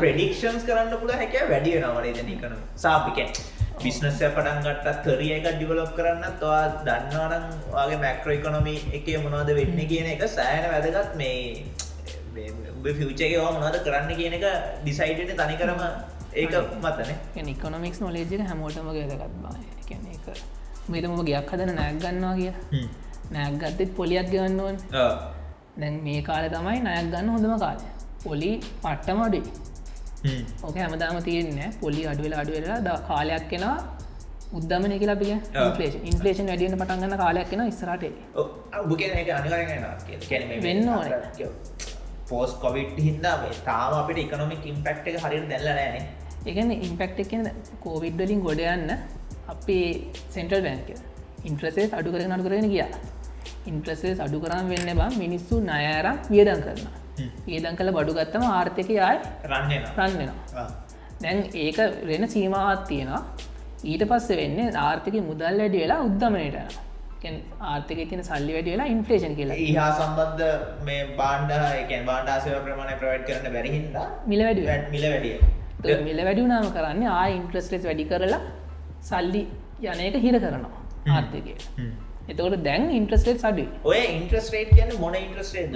ප්‍රඩික්ෂන්ස් කරන්න පුළ හැක වැඩිය නවලේදන කන සාපිකැන් බිස්නස්ය පටන් ගටත් කරිය එක ඩිවලොප් කරන්න තවා දන්නවනම් වගේ මැක්‍රෝ එකකොනොමි එක මොනවද වෙන්න කියන එක සෑන වැදගත්. මේ ෆියචගේ මොනවද කරන්න කියන එක ඩිසයිඩට තනි කරම ඒක මතන. ඉකොනොමික්ස් නොලේජක හැමෝටම ගදගත් බා එක මෙතම ගයක් හදන නෑක් ගන්නවා කිය නෑක් ගත්තෙත් පොලියක් ගන්නවන් දැන් මේ කාල තමයි නයක් ගන්න හොඳම කාලය. පොලි පට්ටමඩි ඕක හැමදාම තියන්න පොලි අඩුවෙලා අඩුවෙලා ද කාලයක් කෙනවා උද්දමන කියලා පිය ඉන්පලේෂන් වැඩියන පටන්ගන්න කාලයක් කෙන ස්රට වෙන්න ඕන. පෝස් කොවිට් හින්දා තාම අපිට එකනොමික් ඉම්පෙක්් එක හරිට දැල්ල නෑන එකන ඉම්පෙක්් එකන කෝවිඩ්ඩලින් ගොඩ යන්න අපේ සෙන්ටල් බැංක ඉන්ට්‍රසේස් අඩු කරන අඩු කරගෙන ගියා. ඉන්ට්‍රසේස් අඩු කරම් වෙන්න බා මිනිස්සු නයරම් වියදන් කරන ඒදන් කළ බඩු ගත්තම ආර්ථක යයි රන්න රන්වෙනවා දැන් ඒක වෙන සීමාවත් තියෙනවා. ඊට පස්ස වෙන්න ආර්ථක මුදල් වැඩි වෙලා උද්දමනයට ආර්ථක තින සල්ලි වැඩි වෙලා ඉන්ෆලේෂන් කියලා. හා සම්බන්ධ මේ බාණ්ඩ එක බාණ්ඩාසය ප්‍රමාණය ප්‍රවට් කරන බැරිහිද මිල වැඩි මිල වැඩිය මිල වැඩිුනාම කරන්න ආ ඉන්ට්‍රස්ලෙස් වැඩි කරලා සල්ලි යනයට හිර කරනවා ආර්ථකය එතකොට දැන් ඉන්ට්‍රස්ටේට් සඩි ඔය ඉන්ට්‍රස්ටේට් කියන්න මොන ඉන්ට්‍රස්ටේද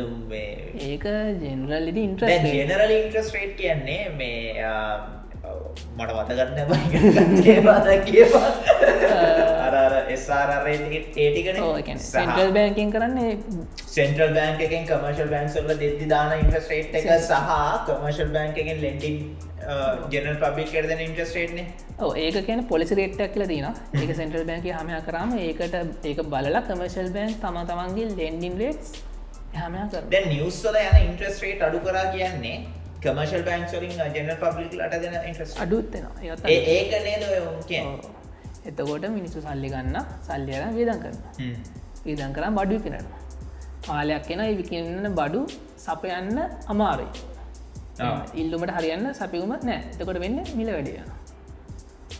ඒක ජෙනරල්ලි ඉන්ට්‍රස් ජෙනරල් ඉන්ට්‍රස්ටේට් කියන්නේ මේ මට වතගන්න බාද කියවා. ඒටිකන සෙන්ටල් බෑකින් කරන්නේ සෙන්ටල් බෑන්ක එකෙන් කමර්ශල් බෑන්ක්සල්ල දෙදදි දාන ඉන්ට්‍රස්ටේට් එක සහ කමර්ශල් බෑන්ක එකෙන් ලෙන්ඩින් ජනල් පබික් කරදන ඉන්ට්‍රස්ටේට්න ඕ ඒක කියන පොලිසි රේට්ටක් කියල තින ඒක සෙන්ටල් බෑන්ක හම කරම ඒකට ඒක බලලා කමර්ශල් බෑන් තම තමන්ගේ ලෙන්ඩින් රේටස් හම කර නිවස්සල යන ඉන්ට්‍රස්ටේට් අඩු කරා කියන්නේ කමර්ශල් බෑන්ක්ලින් ජනල් පබ්ලික් ලට දෙන ඉන්ට්‍රස් අඩුත්වෙනවා ඒක නේද එතකොට මිනිස්සු සල්ලි ගන්න සල්ලියර වේදන් කරන්න වේදන් කරම් බඩු පිනනවා කාලයක් කෙන විකන්න බඩු සපයන්න අමාරුයි. ඉල්ලුමට හරියන්න සපිවුම නෑ. එතකොට වෙන්න මිල වැඩිය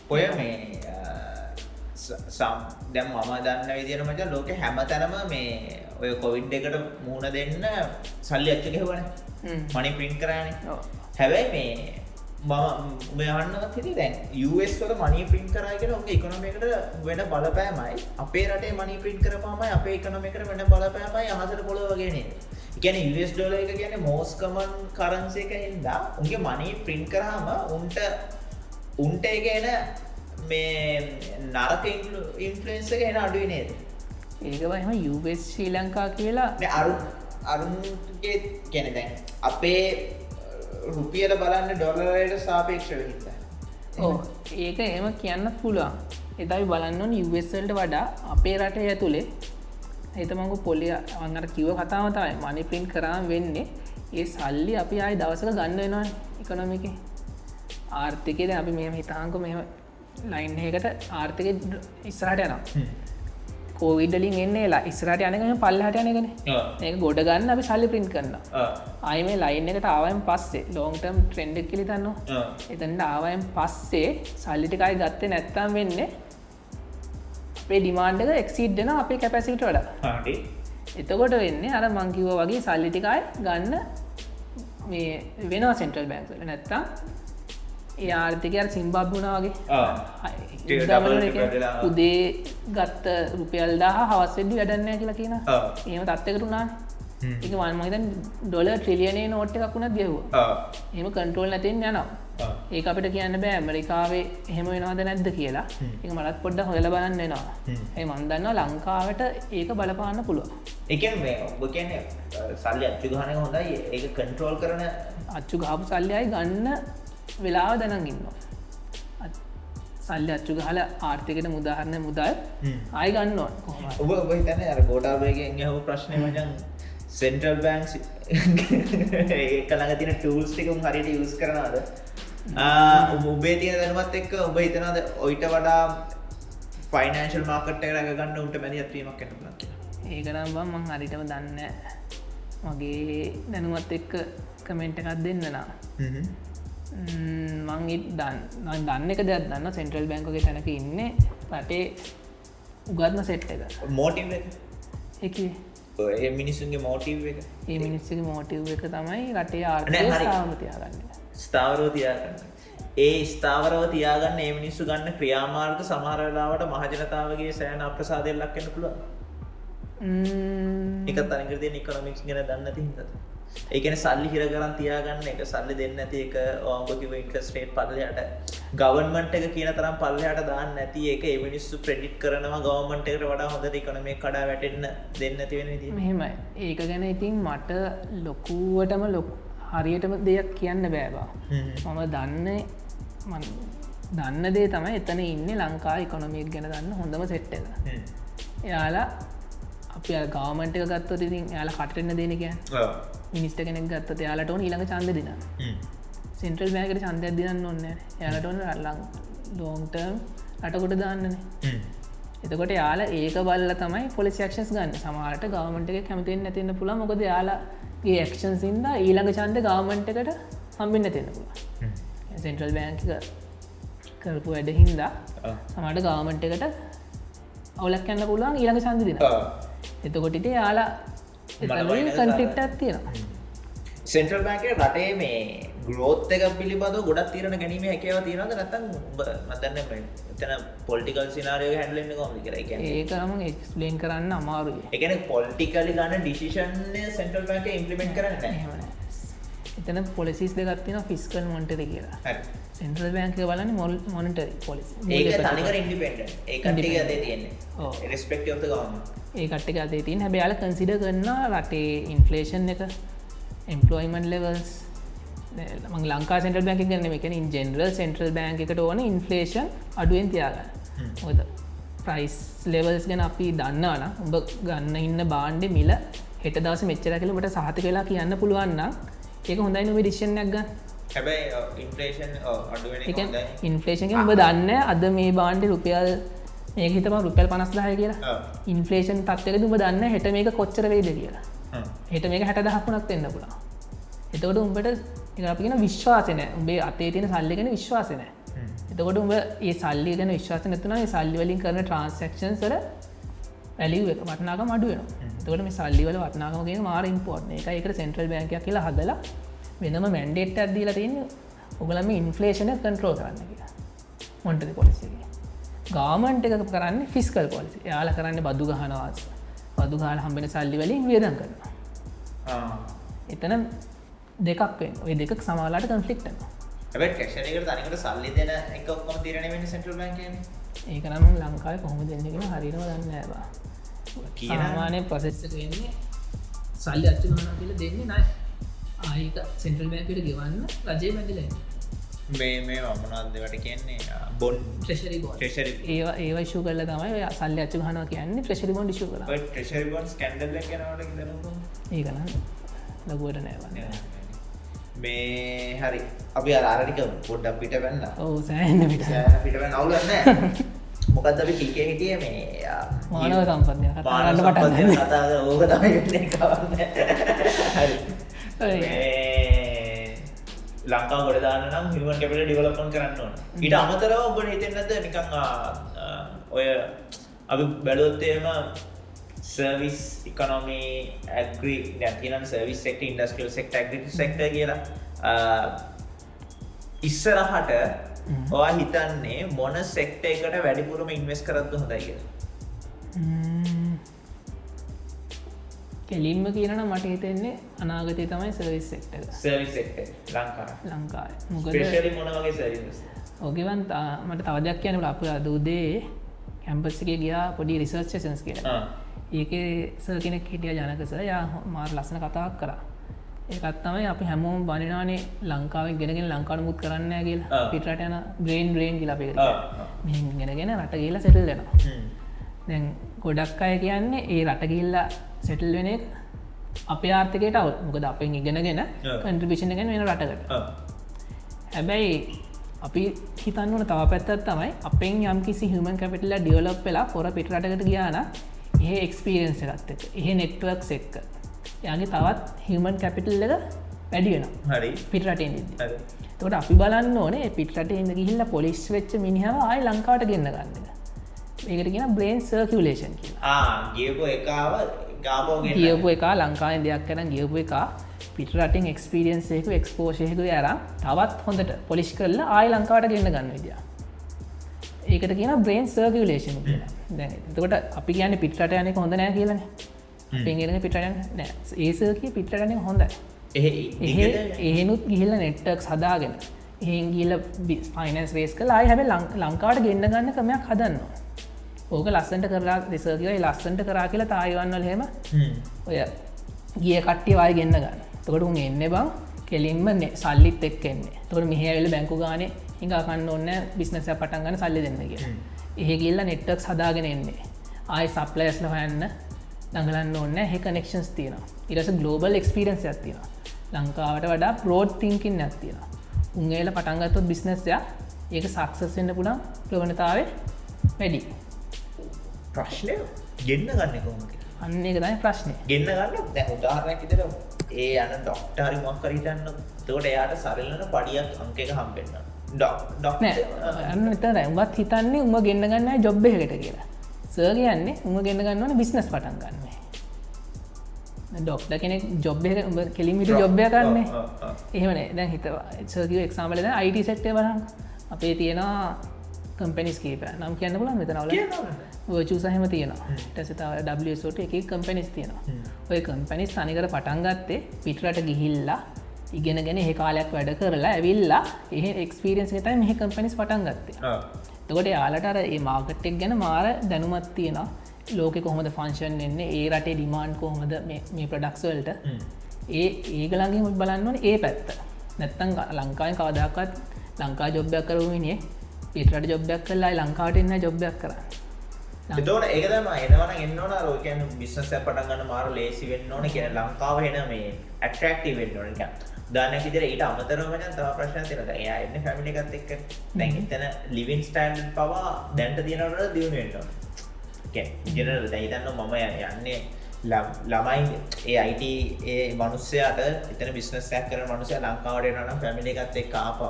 ඔය මේ සම් දැම් මම දන්න විදින මච ලෝක හැම තැනම මේ ඔය කොවිඩ් එකට මූුණ දෙන්න සල්ලි අච්ච ගෙවන මනි පින්ට් කරන. හැබැයි මේ මම මෙයන්නත් හිති දැන් US වල මනී පින් කරගෙන ඔගේ එකනොමකට වෙන බලපෑමයි. අපේ රටේ මනි පින් කරපාමයි අපේ එකනොමකට වෙන බලපෑමයි අහසර පොළොවගෙන ගැන US ඩොල එක ගැන මෝස්කමන් කරන්සේක හින්දා උන්ගේ මනී පින් කරාම උන්ට උන්ට ගැන මේ නරක ඉන්ෆලන්ස ගැන අඩුව නේද? ඒකවහම යුස් ශ්‍රී ලංකා කියලා. අරු අරුන්ගේ ගැන දැන් අපේ රුපියල බලන්න ඩොලරයට සාපේක්ෂව හිත ඕ ඒක එම කියන්න පුළුවන්. එතයි බලන්නන් ඉවස්සල්ට වඩා අපේ රටය ඇතුළේ එතමංගු පොලිය අඟට කිව කතාවතයි මනි පින් කරම් වෙන්නේ. ඒ සල්ලි අපි අයි දවසක ගන්න වෙනවා ඉකොනොමික ආර්ථිකයද අපි මෙම හිතාංක මෙම ලයින් එකට ආර්ථික ඉස්සරට යනවා. කෝවිඩලින් එන්නේ ලා ඉස්රට යනකම පල්ලහට යනගෙන ඒ ගොඩ ගන්න අපි සල්ලි ප්‍රින්ට් කරන්න අයි මේ ලයින් එකට ආවයන් පස්සේ ලෝන්ටම් ට්‍රෙන්ඩක් කිලි තන්නවා එතන්ට ආවයන් පස්සේ සල්ලිටිකයි ගත්තේ නැත්තම් වෙන්නේ අපේ ඩිමාන්්ඩක එක්සිඩ්ඩන අපේ කැපැසිට වඩා. එතකොට වෙන්නේ අර මංකිවෝ වගේ සල්ලිටිකයි ගන්න මේ වෙනවා සෙන්ට්‍රල් බැංක නැත්තා ඒ ආර්ථිකය සිම්බාබ්බුණාවගේ උදේ ගත්ත රුපියල් දහ හවස් වෙද්දි වැඩන්නෑ කියලා කියන ඒම තත්වකරුණා එක වන්මහිතන් ඩොල ට්‍රිලියනේ නෝට්ට එකක්ුණ දියව්වා එම කන්ට්‍රෝල් නැතින් යනවා. ඒ අපිට කියන්න බෑ. ඇමරිකාවේ එහෙම වෙනවාද නැද්ද කියලා. එක මලත් පොඩ්ඩ හොල බලන්න වෙනවා. ඒ මන්දන්න ලංකාවට ඒක බලපාන්න පුළුව එක ඔබ කියන සල්ලි අච්චු ගහනය හොඳයි. ඒ කන්ට්‍රෝල් කරන අච්චු ගාපු සල්ලියයි ගන්න වෙලාව දැනන් ඉන්නවා. සල්ලි අච්චු ගහල ආර්ථිකට මුදාහරණ මුදල් ආය ගන්න ඔබ ඔබ හිතන අර ගෝඩාවේගෙන් හම. ප්‍රශ්නය මචන් සෙන්ට්‍රල් බෑන්ක් ඒකළඟ තින ටූල්ස් ටිකුම් හරිට යස් කරනවාද? උබේ තිය දැනමත් එක්ක ඔබ හිතනද ඔයිට වඩා ෆයිනන්ශල් මාකට රැක ගන්න උන්ට මැදි ඇත්වීමක් කන්න ඒකනම් බම් මං හරිටම දන්න මගේ දැනුවත් එක්ක කමෙන්ට් එකක් දෙන්නනා මං දන්න දන්න එක දෙයක් දන්න සෙන්ට්‍රල් බැංකගේ තැනක ඉන්න රටේ උගත්ම සෙට් එක. මෝටිව එක? ඒ මිනිසුන්ගේ මෝටිව් එක? ඒ මිනිස්සගේ මෝටිව් එක තමයි රටේ ආර්ථාමතියාගන්න ස්ථාවරෝ තියාගන්න. ඒ ස්ථාවරව තියාගන්න ඒ මිනිස්සු ගන්න ක්‍රියාමාර්ග සමහරලාවට මහජනතාවගේ සෑන අප්‍රසාදය ලක්කන්න පුළුව එකත් අනිකරදය නිකොනොමික්ස් ගෙන දන්න තිහිතද ඒකන සල්ලි හිර කරන් තියාගන්න එක සල්ලි දෙන්න ඇති එක ඕංගකිව ඉන්ටස්ටේට් පල්ලයට ගවන්මට එක කියන තරම් පල්ලයට දාන්න නැති ඒක එමිනිස්සු ප්‍රඩිට් කරනවා ගවමන්ටකට වඩා හොඳ එකනම කඩා වැටෙන්න්න දෙන්න ඇතිවෙන මෙහෙම ඒක ගැන ඉතින් මට ලොකුවටම ලොක් හරියටම දෙයක් කියන්න බෑවා. මම දන්න දන්න දේ තමයි එතන ඉන්න ලංකා ඉකොනොමීක් ගැන දන්න හොඳම සෙට්ට එක. එයාලා අපි ගාමන්ට එක ගත්තොත් ඉතින් යාලා කටරන්න දෙනක මිනිස්ට කෙනෙක් ගත්තත යාලට ඕන ඊළඟ චන්ද දින සෙන්ට්‍රල් බෑකට චන්දයක් දිනන්න ඔන්න යාලට ඔන්න රල්ලං ලෝන්ටර්ම් රටකොට දාන්නනේ එතකොට යාලා ඒක බල්ල තමයි පොලිසික්ෂස් ගන්න. සමහට ගවමට එක කැමතිෙන් නැතින්න පුළ මොකද යාලාගේ ක්ෂන් සින්ද ඊළඟ චන්ද ගවමන්ට එකට හම්බින්න තින්න පුළ සෙන්ට්‍රල් බෑංක කරපු වැඩ හින්දා සමට ගවමන්ට එකට අවුලක් යන්න පුළුවන් ඊළඟ සන්දිදින එතකොටිට යාලා කන්ෆික්ටත් තියෙනවා. සෙන්ට්‍රල් බෑක රටේ මේ ග්‍රෝත් එක පිළිබඳ ගොඩක් තීරණ ගැනීම හැකව තියෙනද නැතන් මතන්න එතන පොල්ටිකල් සිනාරය හැඩලෙන්න කොම කර ඒකම එක්ස්ලේන් කරන්න අමාරු එකන පොල්ටිකලි ගන්න ඩිසිෂන් සෙන්ටල් බෑක ඉම්පලිමෙන්ට කරන්න එතන පොලිසිස් දෙගත්තින ෆිස්කල් මොන්ටද කියලා. සෙන්ට්‍රල් බෑන්ක බලන්න මොල් මොනට පොලිස් ඒකට අදේ තින් හැබයාල කන්සිඩ කරන්න රටේ ඉන්ෆලේෂන් එක employment levels Lanka central bank ගන්න එකන ඉන් ජෙනරල් සෙන්ට්‍රල් බෑන්ක එකට ඕන ඉන්ෆලේෂන් අඩුවෙන් තියාගන්න. ඔද ප්‍රයිස් ලෙවල්ස් ගැන අපි දන්නවන උඹ ගන්න ඉන්න බාණ්ඩ මිල හෙට දවස මෙච්චර කලට සහත වෙලා කියන්න පුළුවන්න ඒක හොඳයි නොම ඩිෂණයක් ගන්න. ඉන්ෆලේෂන් උඹ දන්න අද මේ බාණ්ඩ රුපියල් ඒ හිතම රුපියල් පනස්දාය කියලා. ඉන්ෆලේෂන් තත්වක දුම දන්න හෙට මේක කොච්චර වේද කියලා. හෙට මේක හැට දහක්ුණක් එන්න පුළා එතකොට උඹට එකපිෙන විශ්වාසන උඹේ අතේ තියෙන සල්ලිගෙන විශ්වාසන එතකොට උඹ ඒ සල්ලි ගැන විශ්වාස නැතුන සල්ලිවලින් කරන ට්‍රන්සක්ෂන්සර වැලිව එක වටනාක මඩුවෙන තොට මේ සල්ලිවල වටනාකමගේ මාර ඉම්පෝර්ට් එක එකට සෙන්ට්‍රල් බැංකයක් කියලා හදලා වෙනම මැන්ඩේට් අදීලා තියන්න ඔගලම ඉන්ෆලේෂන කන්ට්‍රෝ කරන්න කියලා. මොන්ටද පොලිසිගේ ගාමන්ට එක කරන්න ෆිස්කල් පොලිසි යාල කරන්න බදු ගහනවාස් බදු ගාල හම්බෙන සල්ලි වලින් වියදන් කරනවා. එතන දෙකක් වෙන් ඔය දෙක සමාලාට කන්ෆලික්ටන ක්ෂණකට තනිකට සල්ලි දෙන එක ඔක්කොම තිරණ වෙන සෙන්ටල් බැංක ඒක නම් ලංකාව කොහොම දෙන්නගෙන හරිරම දන්න ඇවා කියනමානය ප්‍රසෙස්සක වෙන්නේ සල්ලි අච්චු හන කියල දෙන්නේ නයි ආයක සෙන්ටල් බැංකට ගෙවන්න රජය මැදිල මේ මේ අමනාදවට කියන්නේ? බොන් ්‍රෙශරි ්‍රෙශරි ඒවා ඒ ශු කල තමයි සල්ල අච්චු හන කියන්නේ ්‍රෙශරි බොන් ශු කර ්‍රෙශරි බොන් ස්කන්ඩල් ඒකන ලකුවට නෑවන්න. මේ හරි. අපි අරාරික පොඩ්ඩක් පිට වෙන්න ඔවු සෑන්න පිට. පිට නවුලන්න මොකද අපි කීකේ හිටිය මේ මානව සම්පත්ය කතාරන්න පටන්න ඕක තමයි ලංකා ගොඩදාන්න නම් හිමන් කැපිට ඩිවලපන් කරන්න ඕන. ඉට අමතරව ඔබට හිතෙන්නද නිකං ඔය අපි බැලුවොත්තේම සර්විස් ඉකනොමි ඇග්‍රි නැතිනම් service sector industrial sector agri sector කියලා ඉස්සරහට ඔයා හිතන්නේ මොන සෙක්ට එකට වැඩිපුරම ඉන්වස් කරත්තු හොඳයි කියලා. කෙලින්ම කියනන මට හිතෙන්නේ අනාගතය තමයි සර්විස් සෙක්ට සර්විස් ලංකා ලංකාය මොකද මොන වගේ සර්විස් ඕගෙවන්තා මට තවදයක් කියනට අප දූදේ කැම්පස්සික ගියා පොඩි රිසර්ච්චසන්ස් කිය ඒක ස කෙනෙක් හිටිය ජනකස යා මාර් ලස්සන කතාක් කරා ඒකත් තමයි අපි හැමෝම් බනිනානේ ලංකාවෙන් ගෙනගෙන ලංකාඩ මුත් කරන්න කියලා. පිටට යන බ්‍රේන් බ්‍රේන් කියලා පේ ගෙනගෙන රට කියලා සෙටල්ලෙනවා දැන් ගොඩක් අය කියන්නේ ඒ රටගිල්ලා සෙටල් වෙන අපේ ආර්ථකයට අව මොකද අපෙන් ඉගෙනගෙන කන්ට්‍රිපිෂණ ගෙන වෙන රටකට. හැබැයි අපි හිතන්නවන තව පැත්තත් තමයි අපෙන් යම් කිසි හමන් කැපිටල්ල ඩියවලප් වෙලා පොර පිටරටකට ගියාන ඒ එක්ස්පිරියන්ස එක ඒ නෙට්වක් එක්ක යාගේ තවත් හිමන් කැපිටල් එක වැඩි වෙන හරි. පිටරටෙන් තොට අපි බලන්න ඕනේ පිටට ඉන්න ගිහිල්ල පොලිස් වෙච්ච මිනිහාව ආයි ලංකාවට ගෙන්න්න ගන්න ඒකට කියෙන බ්‍රේන් සර්කියලේෂන් කියලා. ගියපු එකාව ගියපු එක ලංකාවෙන් දෙයක් කරන ගියපු එක පිටරටින් එක්ස්පිරියන්සේකු එක්ස්පෝෂයකු ඇර තවත් හොඳට පොලිෂ් කරලා ආයි ලංකාවට ගන්න ගන්න විදිිය. ඒකට කියන බ්‍රේන් සර්කියලේෂන් තකොට අපි කියන පිටට යනෙ හොඳ නෑ කියලන පෙගෙන පිටට ඒසකි පිටටන හොඳ එහෙනුත් ගිහිල්ල නෙට්ටක් සදාගෙන එහෙන් ගිල්ල ෆයිනන්ස් රේස් කලා හැබ ලංකාවට ගෙන්න්න ගන්න කමයක් හදන්නවා. ඕක ලස්සට කරලා දෙසර්ගයි ලස්සන්ට කරා කියලා තායිවන්නල හෙම. ඔය ගිය කට්ටිය වාය ගන්න ගන්න. තොකට උන් එන්න බං කෙලින්ම සල්ලිත් එක් එන්නේ. තොට මිහඇල බැංකු ගාන හිඟකන්න ඔන්න බිස්නස පටන් ගන්න සල්ලි දෙන්න කිය එහෙ ගිල්ල නෙට්ටක් සදාගෙන එන්නේ. ආය සප්ලයස්ල හොයන්න දඟලන්න ඔන්න හෙ කනෙක්ෂන්ස් තියෙන ඉරස ගලෝබල් එක්ස්පිරන්ස් ඇතින ලංකාවට වඩා ප්‍රෝඩ් තිංකින් ඇත්තින උන්ගේල පටන්ගත්තොත් බිස්නස්ය ඒක සක්සස්වෙන්න පුළන් ප්‍රවණතාව වැඩි. ප්‍රශ්නය ගෙන්න්න ගන්න කොමට අන්න එක තයි ප්‍රශ්නය ගෙන්න්න ගන්න දැ උදාහරයක් ඉතර ඒ යන ඩොක්ටරි මක් කරිටන්න තකට එයාට සරල්ලන පඩියක් අංකක හම්බෙන්න්න අන්න විතර උඹත් හිතන්නේ උම ගෙන්න්න ගන්න ජොබ්බහකට කියලා සර් කියන්නේ උම ගෙන්න්න ගන්නවන බිස්නස් පටන් ගන්න. ඩොක්ට කෙනෙක් ජොබ් කෙලිමිට ජොබ්ය කරන්නේ එහෙමනේ දැන් හිතවා. සර්කිව එක්සාමලද අයිට සෙක්ටේ බලන් අපේ තියෙනවා කම්පැනිස් කීප. නම් කියන්න පුලන් මෙතනවල වචූ සහම තියෙනවා. ටැසතාව ඩට එක කම්පැනිස් තියෙනවා. ඔය කම්පැනිස් තනිකර පටන්ගත්තේ පිටරට ගිහිල්ලා ඉගෙන ගෙන කාලයක් වැඩ කරලා ඇවිල්ලා එහ එක්ස්පිරියන්ස් තයි මෙහ කම්පැනිස් පටන් ගත්තේ තකොට යාලටර ඒ මාකට්ටෙක් ගැන මාර දැනුමත් තියෙනවා. ලෝක කොහොමද ෆංශන් එන්න ඒ රටේ ඩිමාන්් කොහොමද මේ ප්‍රඩක්ස්වල්ට ඒ ඒගලන්ගේ මුත් බලන්නවන ඒ පැත්ත. නැත්තං ලංකායි කවදක්වත් ලංකා ජොබ්යක් කරුවනිය පිටට ජොබ්යක් කල්ලා ලංකාවට එන්න ජොබ්යක් කරන්න. තෝට ඒකදම එනවන එන්නවන රෝකයන් බිස්නස පටගන්න මාර ලේසි වෙන්න ඕන කියෙන ලංකාව හෙන මේ ඇක්ටක්ටව වෙන්න ඕනක දාන කිදර ඊට අමතරම තව ප්‍රශ්න තිනට එයා එන්න පැමිණිකත් එක්ක දැන් එතන ලිවින් ස්ටන්් පවා දැන්ට තියෙනට දියුණුවෙන්ට ජනරල් දැයිතන්න මම යන්නේ ළමයි ඒ අයිට ඒ මනුස්සයාට එතන බිස්නස්සයක් කර මනුසය ලංකාවට නම් පැමිලි එකත් එක් ආපව්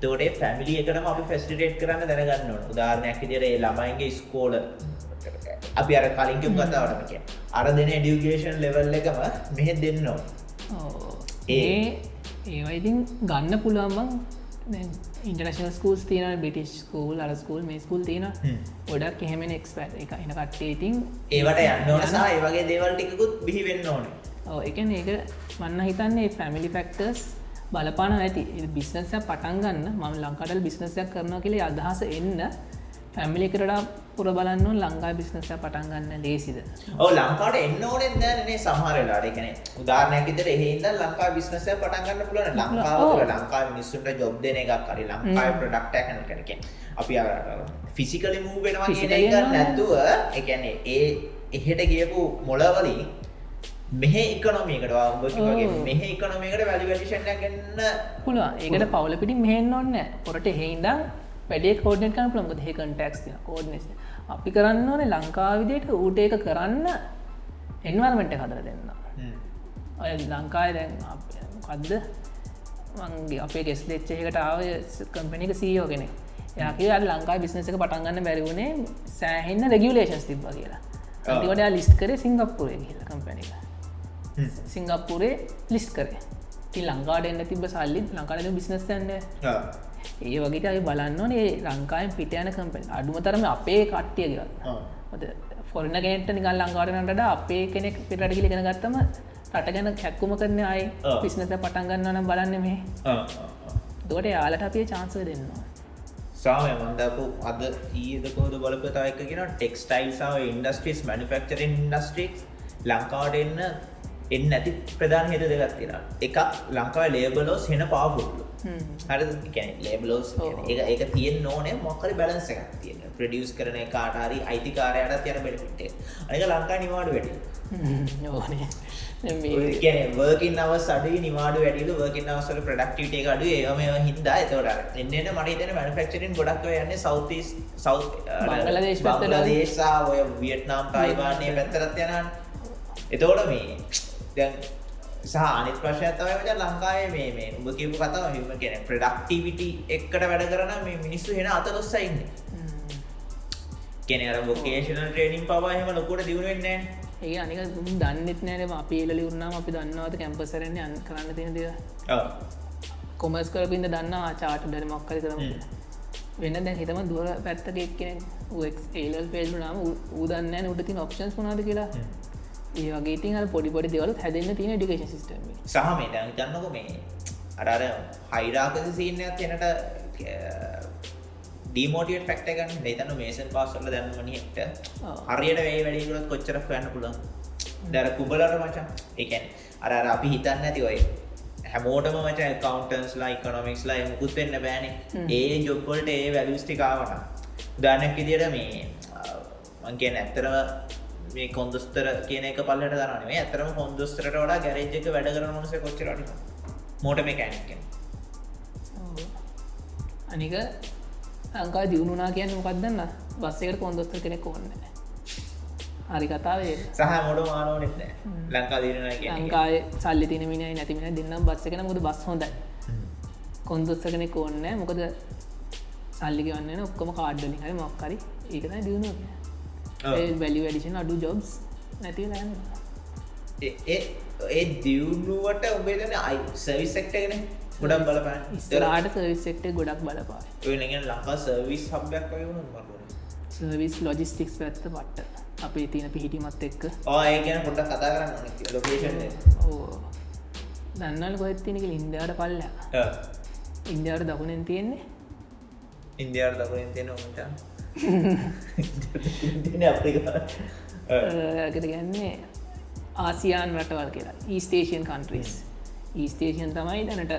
තෝටේ පැමිලි එකටම අපි ෆෙස්ටිටේට් කරන්න දැනගන්න උදාරණයක් දිර ඒ ළමයින්ගේ ස්කෝල අපි අර කලින්කම් කතාවටම කිය අර දෙන ඩියුගේෂන් ලෙවල් එකම මෙහෙ දෙන්න ඒ ඒවයිතින් ගන්න පුළුවන්බං ඉන්ටර්නශල් ස්කූල් තියන බිටිස් ස්කූල් අර ස්කූල් මේ ස්කූල් තියෙන ගොඩක් එහෙමෙන එක්ස්පැට් එක එන කට්ටේතින් ඒවට යන්න ඕනසා ඒවගේ දේවල්ටිකුත් බිහිවෙන්න ඕන. එක ඒක මන්න හිතන්නේ ෆැමිලි ෆෙක්ටර්ස් බලපාන ඇති. බිස්නසයක් පටන් ගන්න මම ලංකාටල් බිස්නසයක් කරනවා කියලේ අදහස එන්න ෆැමිලි කරට පුර බලන්න ලංඟා බිස්නස පටන් ගන්න ලේසිද? ඕ ලංකාට එන්න ඕනෙ දනේ සමහරලාට කන උදාරනැකිතර එහින්ද ලංකා බිස්නසය පටන්ගන්න පුලන ලංකාව ලංකා මිනිස්සුන්ට ජොබ් දෙන එකක් කරි ලංකායි ප්‍රඩක්ට කන කනක අපි ෆිසිකලි මූ වෙනවා කියන නැත්තුව එකන ඒ එහෙට ගියපු මොලවලින් මෙහ එකනොමකට වාගේ. මෙහ එකනොමකට වැලි වැඩිෂණ ගන්න පුළුවන්. ඒකට පවල පිටි මෙහෙන් ඔන්න පොරට හෙහින්දම් වැඩේ කෝඩ්නට කන පළොග හෙ කටක්ස් කෝඩ්නෙස් අපි කරන්න ඕනේ ලංකාවිදයට ඌට ඒක කරන්න එන්වර්මෙන්ට හදර දෙන්න. ඔය ලංකාය දැන් කද්ද මගේ අපේ ගෙස් දෙච්චයකට ආව කම්පනික සීයෝ කෙනෙ යකි අ ලංකායි බිස්නස එක පටන්ගන්න බැරිවුණේ සෑහෙන්න රෙගියලේෂන්ස් තිබ්බ කියලා. අන්තිවට ලිස් කරේ සිංගප්පුරේ කියල කම්පැනික සිංගප්පුරේ ලිස් කරේ. ලංකාට එන්න තිබ සල්ලි ලංකාට බිස්නස්න්න ඒ වගේ අයි බලන්න ඕනේ ලංකායෙන් පිටයන කම්පනි අඩුම තරම අපේ කට්ටිය ගන්න ෆොරන කෙනෙට නිකල් ලංකාරනට අපේ කෙනෙක් පිටට ගිලි ගෙන ගත්තම රට ගැන කැක්කුම කරන අයි. පිස්නත පටන්ගන්න නම් බලන්න මේ. දොට යාලට අපේ චාන්සව දෙන්න සාමය මන්දපු අද ඊදකෝද බලපතා එක කියෙන ටෙක්ස්ටයිල් සාව ඉන්ඩස්ට්‍රීස් මනිෆක්චර ඉන්ඩස්ට්‍රික්ස් ලංකාවට එන්න එන්න ඇති ප්‍රධාන හේතු දෙගත් තිෙන එක ලංකාව ලේබලෝස් හෙන පාපුල්ලු හරි ලේබලෝස් එක ඒක තියෙන් ඕනේ. මොකරි බැලන්ස එකක් තියෙන ප්‍රඩියස් කරන කාටරි අයිතිකාරයට යන බෙනිපිටේ අනික ලංකා නිවාඩු වැඩි. ඕනේ. වර්කින් අවස් අඩ නිවාඩු වැඩිල වර්කින් අවසල ප්‍රඩක්ටට අඩු ඒම හින්දා එතවට එන්න මට තන මනිෆක්චරින් ගොඩක් යන්න සෞති සෞ. දේශා ඔය වියට්නාම් ටයිවානය පැත්තරත් යනන් එතෝට මේ දැන් සහ අනිත් ප්‍රශ්යත්තවය වච ලංකාය මේ මේ උඹ කියපු කතාව හිම කෙන ප්‍රඩක්ටිවිට එක්කට වැඩ කරන මේ මිනිස්සු හෙන අතලොස්සයින්න කෙන අර ෝකේෂන ට්‍රේනිින් පවාහම ලොකොට දියුණුවෙන්නේ ඒ අනික දන්නෙත් නෑන අපි එලි උන්නාම අපි දන්නවත කැම්පසරන්නේ අන් කරන්න තියෙන දෙව කොමස් කරපින්ද දන්න ආචාට ඩර මොක්කර කරම වෙන්න දැන් හිතම දුව පැත්තක එක්කෙන ඒල් පේල්ු නාම ූදන්න උඩතින් ඔප්ෂන්ස් වනාද කියලා ඒ වගේ තින් පොඩි පොඩි දෙවල හැදන්න තියෙන ඩිකේෂ සිස්ටම සහ මේ දැන් ගන්නක මේ අරර හයිරාකද සිීනයක් එනට ඩීමෝටියට පැක්ට ගන්න දෙතන මේසන් පාසල්ල දැන්නමනිට ඔව්. හරියට වේ වැඩිකුලත් කොච්චර යන්න පුළන් දැර කුබලට මචන් එකැන අර අර අපි හිතන්න ඇති ඔය හැමෝටම මච කවන්ටන්ස්ලා ඉකොනොමික්ස්ලා මුකුත් වෙන්න බෑනේ. ඒ ජොබ්බොල්ට ඒ වැලිස්ටිකාවන ගානක් ඉදිට මේ මංගේ ඇත්තරම මේ කොන්දස්තර කියන එක පල්ලට දරන මේ ඇතරම කොන්දස්තරට වඩා ගැරේජ්ක වැඩ කරන මොනස කොච්චරට මෝට මේ කැනික්කෙන් අනික ලංකා දියුණුනා කියන්න මොකක්දන්න බස්සකට කොන්දොස්ත කෙනෙක් ඕන්න හරි කතාවේ සහ මොඩ මානෝනෙත් ලංකා දීරන ලංකාය සල්ලි තිනමින නැතිමින දෙන්නම් බස්ස කෙන මුද බස් හොඳයි. කොන්දොස්ස කෙනෙක් ඕන්න මොකද සල්ලි ගන්න ඔක්කොම කාඩ්ඩලි හරි මොක්කරි ඒකන දියුණු වැලි වැඩිෂන් අඩු ජොබ්ස් නැතිව ලන්න ඒ දියුණුවට ඔබේදන අයි සවිස් සෙක්ටගෙන ගොඩක් බලපන්. ඉස්ලාට සවිසෙක්ට ගොඩක් බලපා ලංකා සර්විස් හබ්යක් වයුණු මරුණ සර්විස් ලොජිස්ටික්ස් පැත්ත පට්ට. අපේ තියෙන පිහිටිමත් එක්ක. ආය ගැන පොඩක් කතා කරන්න ලොකේෂන් ඕ දන්නල් කොත්තිනක ඉන්දයාට පල්ලා. ඉන්දයාට දකුණෙන් තියෙන්නේ? ඉන්දයාට දකුරින් තියෙන ඔමට ඇකට ගැන්නේ ආසියාන් රටවල් කියලා. ඊස්ටේෂන් කන්ට්‍රීස් ඊස්ටේෂන් තමයි දැනට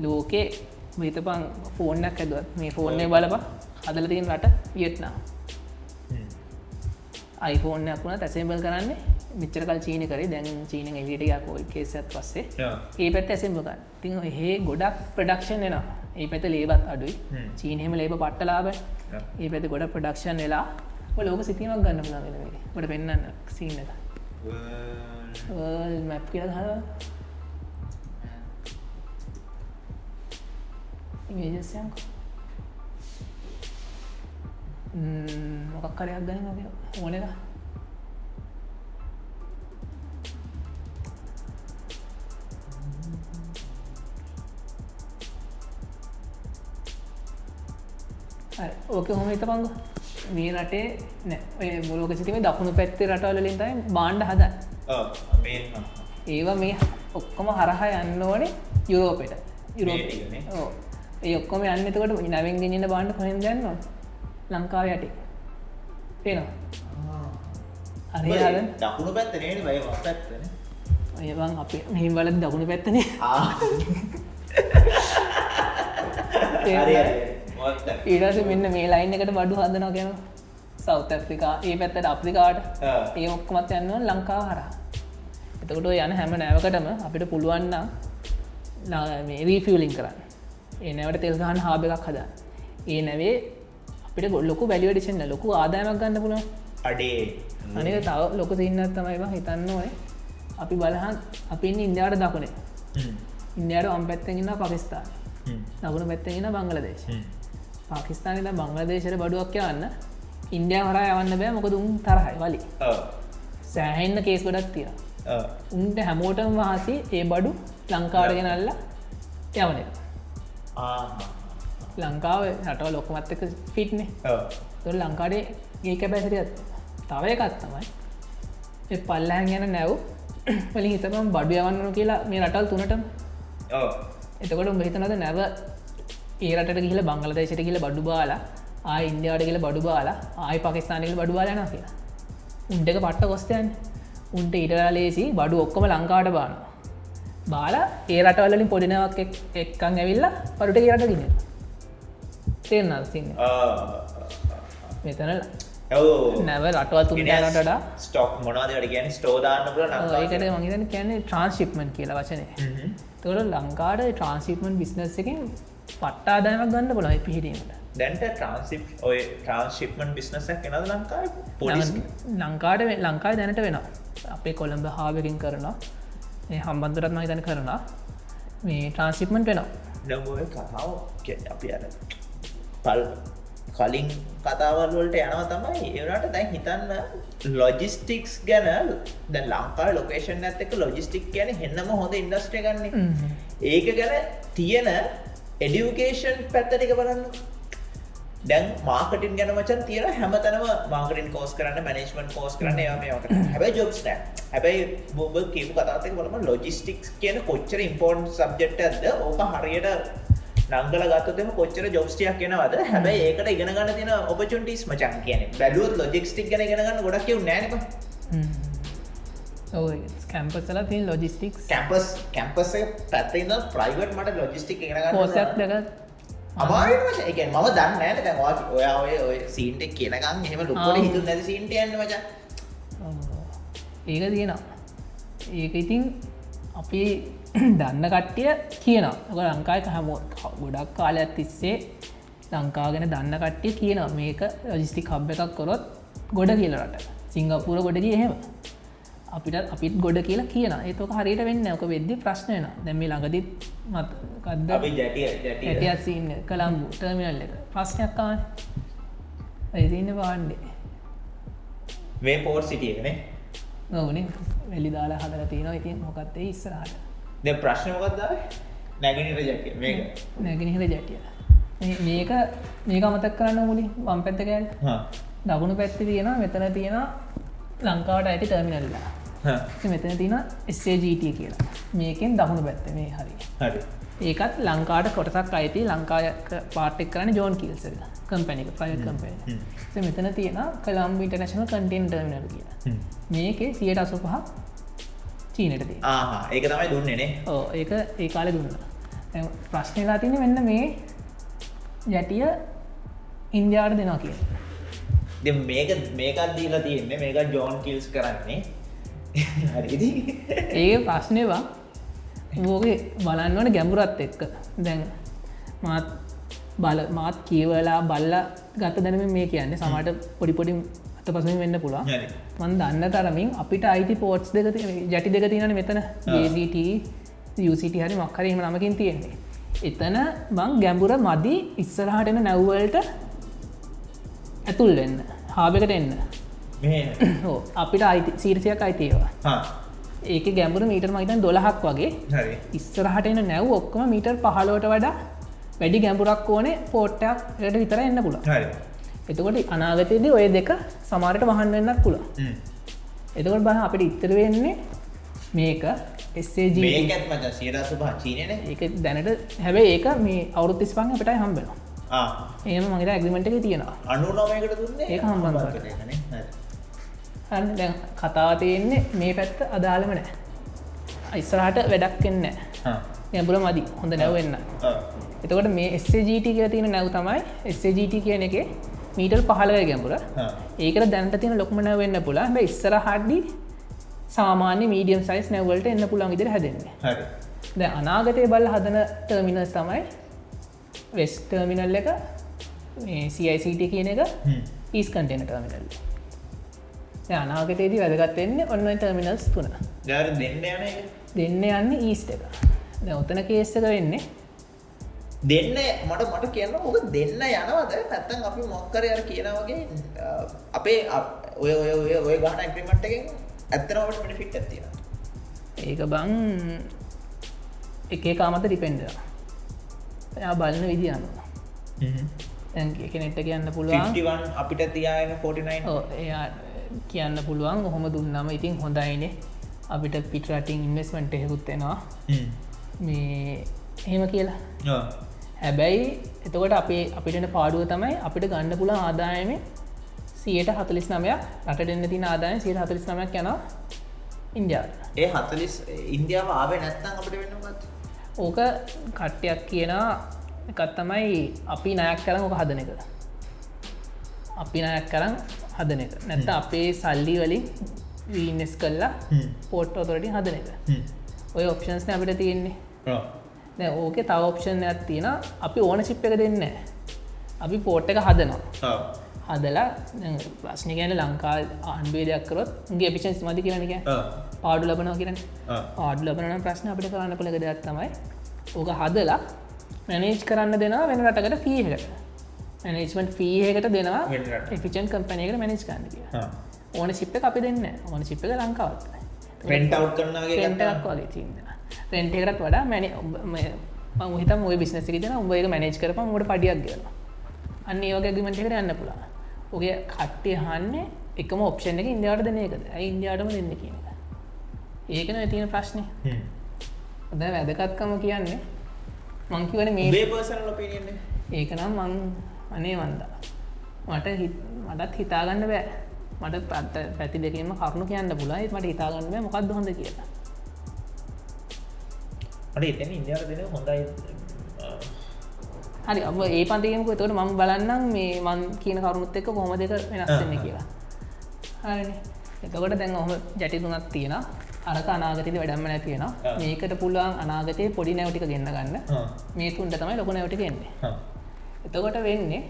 ලෝකේ මෙතපං ෆෝර්නක් ඇදුවත්. මේ ෆෝර්නය බලප හදල තියෙන රට වියට්නා අයිෆෝර්නයක් වුණ ඇසෙම්බල් කරන්න මිච්චරකල් චීන කරේ. දැන් චීන එලිටයක් ෝයි කේසත් පස්සේ. ඒ පැත් ඇසෙම්බකන් තිං හේ ගොඩක් ප්‍රඩක්ෂන් එෙන ඒ පැත ලේබත් අඩුයි. හ්ම්. චීනහෙම ලේබ පට්ටලාබ ඒ පැති ගොඩ ප්‍රඩක්ෂන් වෙලා ලෝක සිතිීමක් ගන්න පුලාගෙන ගොඩ පෙන්න්න සිීන මැප් කියල හර ඉමේජස්යන්ක මොකක් කරයක් ගන්න ඕන ඕක හොම හිත පංගු මේ රටේ නෑ. මුලෝක සිතිම දකුණු පැත්තේ රටවලින් තයි බාණ්ඩ හද ඒවා මේ ඔක්කොම හරහා යන්න ඕනේ යුරෝපෙට. ඕ ඒ ඔක්කොම යන්නතකොට නවෙන් ගෙනන්න බාණ්ඩ කොහෙන් දන්නවා ලංකාව යටි. පේනවා? හද දකුණු පැත්තනේ වස්සත්න ඒවන් අප මෙහිම් වලද දකුණු පැත්තනේ ඊටස මෙන්න මේ ලයින් එකට බඩු හදනවා ගැන සෞත ඇෆ්‍රිකා ඒ පැත්තට අප්‍රිකාට ඒ ඔක්කොමත් යන්නවා ලංකාව හර එතකොට යන හැම නෑවකටම අපිට පුළුවන්න රීෆියලින් කරන්න. ඒ නැවට තෙල්ගහන් හාබ එකක් හදා ඒ නැවේ අපිට ගොල් ලොකු බැලිවඩිෂන්න ලොකු ආදායමක් ගන්න පුළුව අඩේ. අනික තව ලොක සින්නත් තමයිවා හිතන්න ඔය අපි බලහන් අපි ඉන්දයාට දකුණේ. ඉන්දයාට අම් පැත්තෙන්න්න පකිස්ථාන දකුණු පැත්තෙන්ගෙන බංගලදේශ පාකිස්ානද බංගලදේශයට බඩුවක් යන්න ඉන්දයා හර යවන්න බෑ මොකද උන් තරහයි වලි. සෑහෙන්න කේස් ගොඩක් තිය උන්ට හැමෝටම් වහසේ ඒ බඩු ලංකාවට ගෙනල්ල යවන ලංකාව රටව ලොකමත් එක ෆිට්නේ තුො ලංකාඩේ ඒ කැබැසිරියත් තව එකත් තමයි පල්ලහැන් ගැන නැව් වලින් හිතම බඩු යවන්නු කියලා මේ රටල් තුනට එතකොට උඹහිතනද නැව ඒරට කියල බංගලදේශයට කියල බඩු බාලා ආය ඉන්දයාට කියල බඩු බාලා ආය පකිස්ානකල බඩු බාලන කියලා. උන්ටක පට්ට කොස්තයන් උන්ට ඉටලා ලේසි බඩු ඔක්කොම ලංකාට බාන බාල ඒ රටවලින් පොඩිනාවක් එක්කං ඇවිල්ලා පරුට කියරට ගෙන තේරන්න සින්න? මෙතනල නැව රටවල් තුන්ටට ස්ටොක් මොනවාදට කියන ස්ටෝදාන්නක ඒකට මගේතන කියන්නේ ට්‍රන්ස්ශිප්මන් කියලා වචනය තොර ලංකාට ට්‍රන්ස්ශිපමන් බිස්නස් එකෙන් පට්ටාදායමක් ගන්න බොලයි පිහිටීමට. දැන්ට ට්‍රන්සිප් ඔය ට්‍රන්ස්ශිප්මන් බිස්නස කෙනද ලංකායි පොලිස් ලංකාට ලංකායි දැනට වෙන අපේ කොළඹ හාාවකින් කරනවා. හම්බන්දුරත්ම හිතන කරනවා. මේ ට්‍රන්සිප්මන්ට වෙනවා. ඩම්බුව කතාව අපි අර පල් කලින් කතාවල් වලට යනවා තමයි. ඒනට දැන් හිතන්න ලොජිස්ටික්ස් ගැන ද ලංකා ලොකේෂන් ඇත්තක ලොජිස්ටික් ගැන හෙන්නම හොඳ ඉන්ඩස්ට්‍ර ගන්න ඒක ගැන තියෙන එඩියුකේෂන් පැත්තටික බලන්න. දැන් මාකටින් ගැන මචන් තියර හැමතනම මාකටින් කෝස් කරන්න මනේජමන් කෝස් කරන්න යමට හැබයි ජොබ්ස් නෑ. හැබැයි බොබ කියපු කතාතක බලම. ලොජිස්ටික්ස් කියන කොච්චර ඉම්පෝර්න් සබ්ජෙක්් ඇද ඕක හරියට නංගල ගත්තම කොච්චර ජොබ්ස්ටියක් කෙනවද හැබයි ඒකට ඉගෙන ගන්න තින ඔපචුන්ටිස් මචන් කියන බැලුවත් ලොජික්ස්ටික් ගැන ගෙනගන්න ගොඩක් කිය නෑන කැම්පසල තින් ලොජිස්ටික් කැම්පස් කැම්පස පැත්තන්න ප්‍රයිවට් මට ලොජිස්ටික් ඉගෙන පෝසක් දෙක අමාර එක ම දන්න නෑන දැවා ඔයා ඔය ඔය සීන්ට කියනකම් හෙම ලොකොට හිතු නැති සිීන්ට යන්න මච. ඒක තියෙනවා. ඒක ඉතින් අපි දන්න කට්ටිය කියනවා. ලංකායි හමෝ ගොඩක් කාලයක් තිස්සේ ලංකාගෙන දන්න කට්ටිය කියනවා. මේක රජිස්ටික් හබ් එකක් කොරොත් ගොඩ කියලරට සිංගපුර ගොඩදී එහෙම අපිට අපිත් ගොඩ කියලා කියන ඒතක හරියට වෙන්න ඕක වෙද්දි ප්‍රශ්නයන දැම ළඟදිත් මත්කද ඇතිසින්න කළම්බු ටර්මිනල් එක. ප්‍රශ්නයක්කාන ඇතින්න පාන්්ඩේ මේ පෝට් සිටියන නොවනේ වෙලි දාලා හදර තියෙනවා. ඉතින් මොකත්තේ ඉස්සරහට? ද ප්‍රශ්නමකක්ද නැගෙනට ජැටිය. මේ නැගෙනහිර ජැටිය. මේක මේක අමතක් කරන්න මුලි වම් පැත්තකෑල් දකුණු පැත්ති තියෙන මෙතන තියෙන ලංකාවට ඇති ටර්මිනල්ලා මෙතන තින ස්ජට කියලා. මේකෙන් දහුණු පැත්ත මේ හරි. ඒකත් ලංකාට කොටසක් අයිති. ලංකායක පාටෙක් කරන ජෝන් කිල්ස කම්පැනික ප්‍රය කම්පේ මෙතන තියෙන කළම් ඉටනශන කටන් ටර්මිනල් කිය මේකේ සියට අසු පහක් චීනට ඒක තමයි දුන්නේනේ ඕ ඒක ඒ කාලෙ දුන්න. ප්‍රශ්නලා තින වෙන්න මේ යැටිය ඉන්දයාට දෙනා කිය මේක මේකත් දීලා තියෙන්නේ. මේක ජෝන් කිල්ස් කරන්නේ ඒ ප්‍රශ්නයවා මෝගේ බලන්නවන ගැඹුරත් එක්ක. දැන් මාත් බල මාත් කියවලා බල්ල ගත දැනම මේ කියන්නේ. සමට පොඩිපොඩි අත පසුවෙන් වෙන්න පුළා මන් දන්න තරමින් අපිට අයිති පෝට්ස් දෙක ජැටි දෙක තියෙන මෙතන. ජට යුසිට හරි මක්කරීම නමකින් තියෙන්නේ. එතන බං ගැඹුර මදි ඉස්සරහටන නැව්වලට ඇතුල් වෙන්න හාබෙකට එන්න අපිට අයිති සීරසියක් අයිතිේවා ඒක ගැඹුරු මීටර් මහිතන් දොළහක් වගේ. ඉස්සරහට එන නැව් ඔක්කම මීටර් පහලෝට වඩා වැඩි ගැඹුරක් ඕනේ පෝට්ටයක්ට විතර එන්න පුළ එතකොට අනාගතයේද ඔය දෙක සමාරට වහන් වෙන්නක් පුළ එතකොට බහ අපිට ඉත්තර වෙන්නේ මේක එස්සජ ඒක දැනට හැබැ ඒක මේ අවුරුත්තිස් පං අපිටයි හම්බෙනවා. ඒම මගේ ඇගිමට එක තියෙනවා. අනු නමයකට දුන්න ඒ හම්බ හන්න දැන් කතාව තියෙන්නේ මේ පැත්ත අදාළම නෑ. ඉස්සරහට වැඩක් කෙන්න ගැඹුර මදි හොඳ නැවවෙන්න එතකොට මේ SJT කිය තියෙන නැව් තමයි SJT කියන එක මීටල් පහලව ගැඹුර. ඒකට දැනට තියෙන ලොක්ම නැවවෙන්න පුලා බ ඉස්සර හඩ්ඩි සාමාන්‍ය මීඩියම් සයිස් නැවලට එන්න පුළන් ඉදිර හැදෙන්නේ. ද අනාගතය බල් හදන ටර්මිනස් තමයි වෙස් ටර්මිනල් එක CICT කියන එක ඊස් කටන ටර්මිනල් අනාගතයේදී වැදගත්වෙන්නේ ඔන්න ටර්මිනල්ස් තුන. දෙන්න යන එක? දෙන්න යන්න ඊස්ට එක. දැ ඔතන කේස්සක වෙන්නේ? දෙන්න මට මට කියන්න ඕක දෙන්න යනවද? නැත්තන් අපි මොක්කර අර කියන වගේ අ, අපේ ඔය ඔය ඔය ඔය ගහන ඉපිමට් එකෙන් ඇත්තනවට මිට ෆිට් ඇතින ඒක බං එකේ කාමත ඩිපෙන්ඩ එයා බලන්න විදිියන්නවා ඇ නෙට්ට කියන්න පුළුවන් 51 අපිට තියාගෙන 49 ඕ, එයා කියන්න පුළුවන්. ඔහොම දුන්නම ඉතින් හොඳයිනේ. අපිට පිටරටින් ඉන්වස්මට එහෙකුත්තෙනවා මේ එහෙම කියලා. හැබැයි එතකොට අපේ අපිට පාඩුව තමයි අපිට ගන්න පුළන් ආදායම සියට හතලිස් නමයක් රට දෙන්න තින ආදායම සියට හතලිස් නමයක් යන ඉන්දියාව. ඒ හතලිස් ඉන්දියාව ආවේ නැත්තන් අපිට වෙන්නගත් ඕක කට්ටයක් කියන එකත් තමයි අපි නයක් කරන ඕක හදන එක. අපි නයක් කරන්න හදන එක. නැත්ත අපේ සල්ලි වලින් වීනෙස් කල්ලා පෝට් ඔතොරටි හදන එක. ඔය ඔප්ෂන්ස් අපිට තියෙන්නේ. දැ ඕක තව ඔප්ෂන් ඇත් තියෙන අපි ඕන චිප් එක දෙන්න අපි පෝට් එක හදනවා. හදලා දැන් ප්‍රශ්න ගැන ලංකා අන්බේ දෙයක් කරොත් ගේ පිෂන්ස් මති කියනක පාඩු ලබනවා කියරන පාඩු ලබන ප්‍රශ්න අපිට කරන්න කළක දෙයක් තමයි. ඕක හදලා මැනේජ් කරන්න දෙනවා වෙන රටකට ෆීහකට මැනේජ්මට ෆීහකට දෙනවා. එෆිචන් කම්පනයකට මැනේජ් කන්න කිය ඕන ශිප්ප අපි දෙන්න ඕන ශිප්පක ලංකාවත් රෙන්ට් අව් කරනගේ රෙන්ටක් වගේ තින්න රෙන්ටකරත් වඩා මැන මුහිත මුව බිස්නසි දෙන උඹක මැනේජ් කරපම මට පඩියක් ගල අන්න ඒවගේ ගමට යන්න පුළා ඔගේ කට්ටය හන්න එකම ඔප්ෂන් එක ඉන්දියාට දෙන එකද? ඉන්දියාටම දෙන්න කියන ඒකන තියෙන ප්‍රශ්නය ද වැදකත්කම කියන්නේ. මංකිවන මේ පර්සන ලොපිනියන්නේ ඒක නම් මං අනේ වන්දා මට මටත් හිතාගන්න බෑ. මට පත්ත පැති දෙකීම කරුණු කියන්න පුලයි මට හිතාගන්න මොකක්ද හොඳ කියලා. අට එතන ඉන්දියාව දෙන හොඳයි. හරි අබ ඒ පන්තියමක තොට මම බලන්නම් මේ මන් කියන කරුණුත් එක්ක කොහොම දෙක වෙනස්සන්න කියලා. හරි එතකොට දැන් ඔහම ජැටි තුනක් තියෙන අරක අනාගතති වැඩම්ම නැතියෙන. මේකට පුළුවන් අනාගතය පොඩි නැවටික ගන්න ගන්න. මේ තුන්ට තමයි ලොක නැවට එන්නේ එතකොට වෙන්නේ?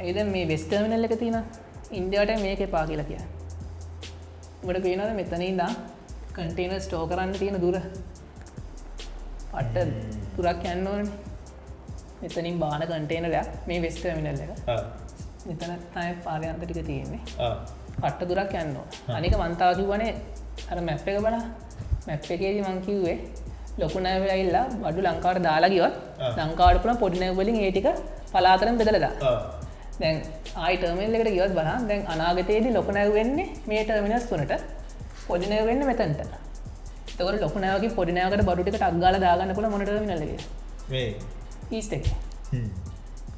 ඒද මේ වෙස්ටර්මිනල් එක තින ඉන්ඩියට මේක එපා කියලා කිය ගොඩ පේනද මෙතනදා කටේන ස්ටෝ කරන්න තියෙන දුර? අට තුරක් යන්න ඕන. මෙතනින් බාන කටේනරයක් මේ වෙස්ටර්මිනල් එක. මෙතන තයි පාරයන්ත ටික තියෙන්නේ. පට්ට දුරක් යන්න අනික මන්තාකිව වනේ අර මැප් එක බලා මැප් එකේදී මංකිව්වේ ලොකු නැවයිල්ලා බඩු ලංකාවට දාලා ගියොත් ආ. ලංකාවට පුළ පොඩිනැවලින් ඒටික පලාතරම් බෙදලදා දැන් ආයිටර්මල් එකට ගියොත් බලා දැන් අනාගතයේදී ලොක නැවවෙන්නේ මේ ටර්මිනස් වනට පොඩිනය වෙන්න මෙතැන්ට. තකට ලොකුනාවගේ පොඩිනාවට බඩුට අක්ගල දාගන්න පුළ මොනටමිනලගේ මේ. ඊස්ටෙක්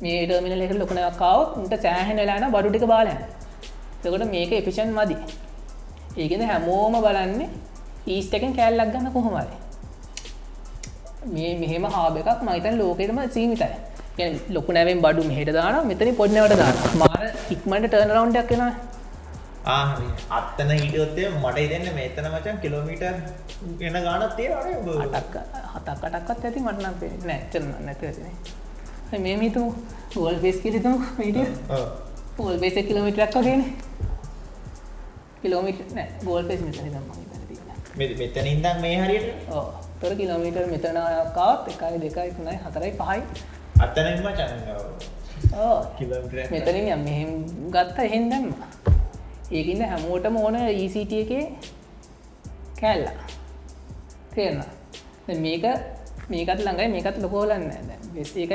මේ ටර්මිනල එක ලොකුනකාව උන්ට සෑහන වෙලාන බඩුටික බාලයන් තකොට මේක එපිෂන් මදි. ඒකෙද හැමෝම බලන්නේ ඊස්ටකෙන් කෑල්ලක් ගන්න කොහොමයි මේ මෙහෙම හාබ එකක් මයිතන් ලෝකෙටම සීමිතයි. ගැන ලොකු නැවෙන් බඩු මෙහට දාන මෙතනි පොඩ්නවට දාන මාර ඉක්මට ටර්න රවන්්ඩක් කෙන අත්තන හිටියොත්තේ මට ඉදන්න මේතන මචන් කිලෝමීට එන ගානත් තියෙනනේ අටක් හතක් අටක්වත් ඇති මටනම් පේ නැච්චන නැතිවතින මේ මිතු ගොල් පෙස් කිරිතුම මීට පොල් බේස කිලෝමිටරක් වගෙන. කිලෝමිට ගෝල් පෙස් මෙතන මෙතන ඉදම් මේ හරියට? ඕ තොර කිලෝමීටර් මෙතනකාවත් එකයි දෙකයි තුනයි හතරයි පහයි. අත්තනම චන්න මෙතනින් යම් මෙහෙම ගත්ත එහෙන් දැම්ම ඒකන්න හැමෝටම ඕන ECT එකේ කෑල්ලා. දැන් මේක මේකත් ළඟයි මේකත් ලොකෝලන්න බෙස් ඒක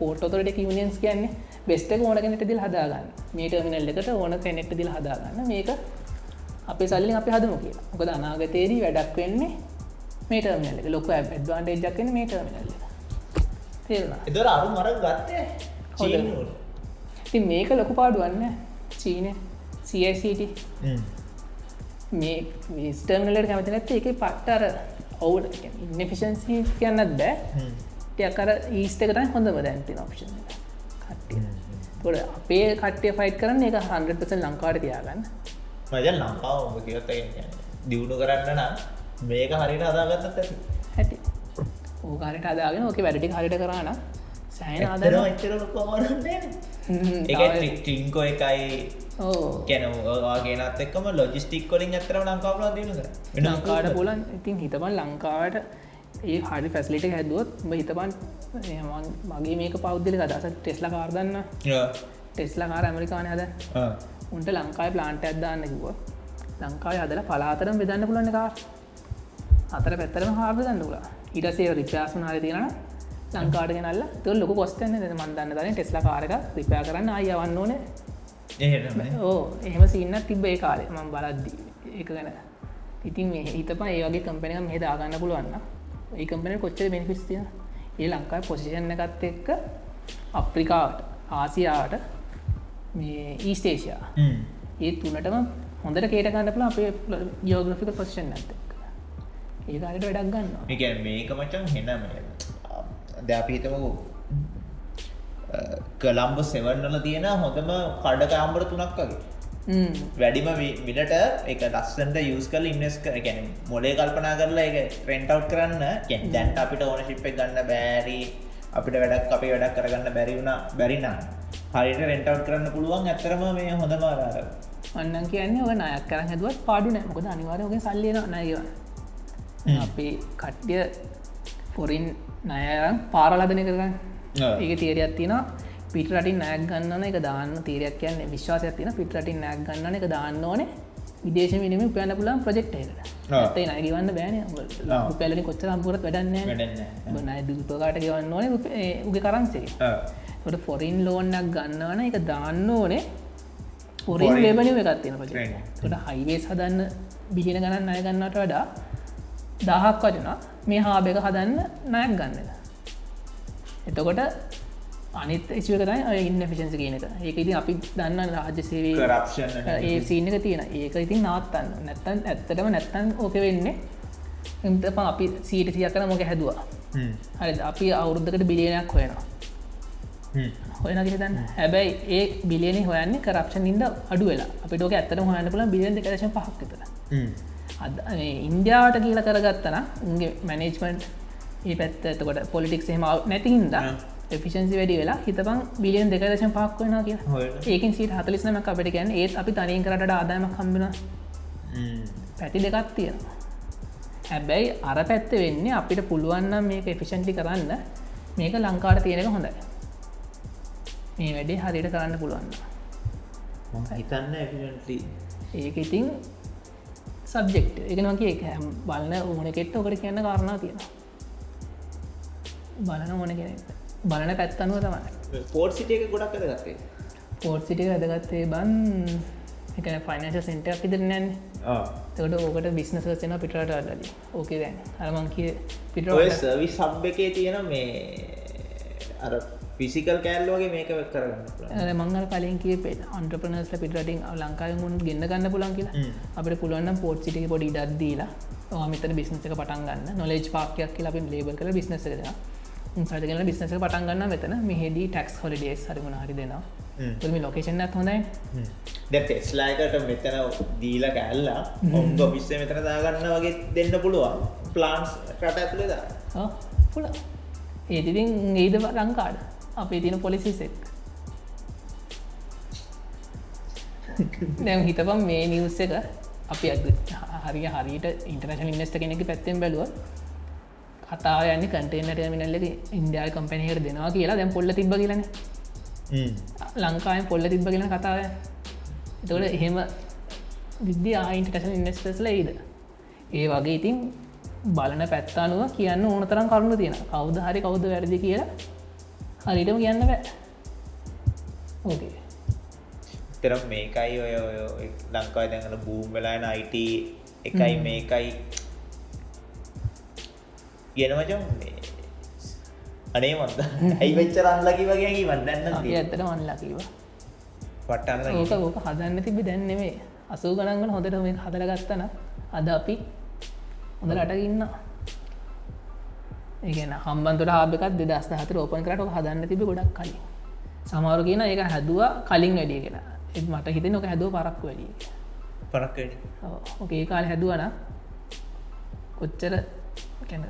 පෝටෝතොරට කියනියන්ස් කියන්නේ බෙස්ට ඕන කෙනෙට දිල් හදාගන්න. මේ ටර්මිනල් එකට ඕන කෙනෙක්ට දිල් හදාගන්න. මේක අපේ සල්ලින් අපි හදමු කියලා. මොකද අනාගතයේදී වැඩක් වෙන්නේ මේ ටර්මිනල් එක. ලොක ඇඩ්වාන්ටේජ් එකක් වෙන්නේ මේ ටර්මිනල් එක. තේරුණා? එදර අරු මර ගත්තේ. ඉතින් මේක ලොකු පාඩුවන්න චීනය. CICT මේ විස්ටර්නලට කැමති නැත්ත එක පට්ටර ඔවුට ඉන්නෆිෂන්සි කියන්නත් බෑ. හ්ම්. ටයකර ඊස්ටකටයි හොඳම දැන්ටින ඔප්ෂන් කට්ටිය. තොට අපේ කට්ටය ෆයිට කරන්න එක හන්පස ලංකාට තියාගන්න. මජ ලංකාව ඔබ කියොත්ත දියුණු කරන්න නම් මේක හරිට අදාගත්තත් ඇති. හැටි ඕකාරට අදාගෙන ඕක වැඩටි හරිට කරන්න සෑන එක ටිංකෝ එකයි. ඕ. කැනවාගේනත් එක්කම ලොජිස්ටික් කොලින් ඇතරම ලංකාවල දින ලංකාට පුලන් ඉතින් හිතබන් ලංකාවට ඒ හරි ෆැස්ලිට හැදුවත් හිතබන් මගේ මේක පෞද්දිලි අදස ටෙස්ල කාර්දන්න ටෙස්ලා කාර ඇමරිකානය හද උන්ට ලංකායි ප්ලාන්ට ඇදදාන්න කිව ලංකායි අදල පලාතරම් බෙදන්න පුලන්න කාර අතර පැත්තරම හාර්ද දන්නලා ඉටසේ රිපාසනාර තියෙන ලංකාට ගෙනල්ල තුර ලොක කොස්ටන මන්දන්න තන ටෙස්ලා කාරක රිපා කරන්න අයවන්න ඕනේ. ඕ එහෙම සින්න තිබ්බේ කාලේ මං බලද්දී ඒක ගැන. ඉතින් මේ හිතප ඒවගේ කම්පනක මේ දාගන්න පුළුවන්න ඒ කම්පන කොච්චර බෙනිෆිස්තිය ඒ ලංකායි පොසිෂන්න එකත් එක්ක අප්‍රිකාට ආසියාට මේ ඊස්ටේෂයා ඒ තුනටම හොඳට කේට ගන්නපල අපේ යෝග්‍රෆික පොසිෂන් ඇත ඒ කාලට වැඩක් ගන්න එක මේක මචන් හෙනම දැපීතමකු කළම්බ සෙවන්නල තියෙන හොඳම කඩකාම්බර තුනක් වගේ. වැඩිම මිලට එක ලස්සන්ට යස් කල ඉන්නස් කරැන මොලේ කල්පනා කරලා එක ට්‍රෙන්ටව් කරන්න. දැන්ට අපිට ඕන ශිප්ප ගන්න බෑරි අපිට වැඩක් අපේ වැඩක් කරගන්න බැරි වුණ බැරිනම් හරිට රෙන්ටව් කරන්න පුළුවන් ඇතරම මේ හොඳ මාරාර අන්නන් කියන්නේ ඔය නයක් කරන්න හැදුවත් පාඩු නෑ මොකද අනිවාරයෝගේ සල්ලියන නයව අපේ කට්්‍ය ෆොරින් නයරම් පාරලදන කරගන්න ඒක තේරයක් තින පිටරටින් නෑක් ගන්න එක දාන්න තේරයක් කියන්න විශ්වාසයක් තින පිටරටින් නෑක් ගන්න එක දාන්න ඕන. විදේශ මිනිම උපයන්න පුලන් ප්‍රජෙක්්ට ඇතේ නය ගවන්න බෑන පැලනි කොච්චර අම්පුරත් වැඩන්න නය දුපකාට ගවන්න ඕන උගේ කරන්සේ ට ෆොරින් ලෝන්නක් ගන්නවන එක දාන්න ඕනේ. පොරින් ලෙබනි එකත් තියෙන පට ට හයිවේස් හදන්න බිලින ගණන් අය ගන්නට වඩා දහක් වටනා මේ හාබ එක හදන්න නයක් ගන්නද එතකොට අනිත් එචකතයි අය ඉන්න ෆිෂන්ස කියනක ඒක ඉතින් අපි දන්න රාජ්‍ය සේවේ ඒ සීනක තියෙන ඒක ඉතින් නාත්තන්න නැත්තන් ඇත්තටම නැත්තන් ඕක වෙන්නේ. එතප අපි සීට සිය කන මොක හැදවා? හරි. අපි අවුරුද්ධකට බිලියනයක් හොයනවා. හොයන කිතන් හැබැයි ඒ බිලියනි හොයන්නේ කරක්ෂන් ඉද අඩු වෙලා අපි ෝක ඇත්තට හොයන්න පුල බිලියන් කරශ පහක්තර අද ඉන්දියාවට කියල කරගත්තන උන්ගේ මැනේජ්මන්ට් ඒ පැත්ත එතකොට පොලිටික් හෙම නැතිහින්ද එෆිෂන්සි වැඩි වෙලා හිතපන් බිලියන් දෙකදශම පක් වෙන කිය ඒකින් සිට හතලිස්නම අපට ගැන ඒත් අපි තනින් කරට ආදායම කම්බෙන පැති දෙකත් තියෙන හැබැයි අර පැත්ත වෙන්නේ අපිට පුළුවන්නම් මේක එෆිෂන්ටි කරන්න. මේක ලංකාට තියෙනක හොඳයි. මේ වැඩේ හරියට කරන්න පුළුවන්න හිතන්න ඒක ඉතින් සබ්ජෙක්් එකනගේ හැම් බලන්න ඕන කෙට්ට ඔකට කියන්න කාරණා තියෙනවා. බලන ඕන කෙන බලන පැත්තනුව තමයි. පෝට් සිට එක ගොඩක් කරගත්තේ පෝට් සිටික වැදගත්තේ බන් එකන ෆයිනශ සෙන්ට අපි දෙරනෑන් තකට ඕකට බිස්නස වෙන පිටට අල්ලලි ඕකේ දැන්. අරමං කිය පිට සවි සබ් එකේ තියෙන මේ අර පිසිකල් කෑල්ලෝගේ මේක කරන්න මංගල කලින් කිය අන්ට්‍රපනස්ල පිටටින් ලංකාව මුන් ගන්න ගන්න පුලන් කියලා. අපට පුළුවන් පෝට් සිටික පොඩි ඩත්දීලා මෙතන බිස්නසක පටන් ගන්න. නොලේජ් පාකයක් කියලා අපි ලේබල් කල බිස්නස කරලා සටගෙන බිස්නස පටන් ගන්න මෙතන. මෙහෙදී ටක්ස් හොලිඩේස් හරිගුණ හරි දෙනවා. තුම ලොකේෂන් ඇත් හොඳයි. දැ ටෙස්ලායකට මෙතන දීල කැල්ලා ඔොම්ග විස්ස මෙතන දාගන්න වගේ දෙන්න පුළුවන්. ප්ලාන්ස් රට ඇතුළෙද පුල ඒතිතින් ඒද ලංකාඩ අපේ තින පොලිසිසෙක් දැම් හිතපම් මේ නිවස්ස එක අපි හරි හරිට ඉන්ටර්නශල් ඉන්නස්ට කෙනෙක පැත්තෙන් බැලුව කතාව යන්න කටේනට මිනල්ලක ඉන්දයා කම්පනයකට දෙනවා කියලා දැම් පොල්ල තිබ කියලන. ලංකායෙන් පොල්ල තිබ කියෙන කතාව එතකොට එහෙම විද්‍ය ආයින්ට කස ඉන්නස්ටස්ල ඒද ඒ වගේ ඉතින් බලන පැත්තානුව කියන්න ඕන තරම් කරුණු තියෙන කවුද හරි කවුද වැරදි කියලා හරිටම කියන්න බෑ. ඕකේ තරම් මේකයි ඔය ලංකායි දැඟන බූම් වෙලාන අයිට එකයි මේකයි. කියන මචන් අනේ මන්ද ඇයි වෙච්චර අන්ලකි වගේ වන්නන්න ඇතට වන්ලකිව පටන්න ඕක ඕක හදන්න තිබි දැන්නෙමේ අසූ ගණන්ගල හොඳට මේ හදරගත්තන අද අපි හොඳ රටගන්න ඒගන හම්බන්තුට හාබකත් දෙදස් හත රෝපන් කරට හදන්න තිබි ගොඩක් කලින්. සමාරු කියන ඒක හැදවා කලින් වැඩිය කියෙන එත් මට හිත නොක හැදුව පරක්කු වැඩිය පරක්කඩ ඕකේ කාල හැදුවන කොච්චර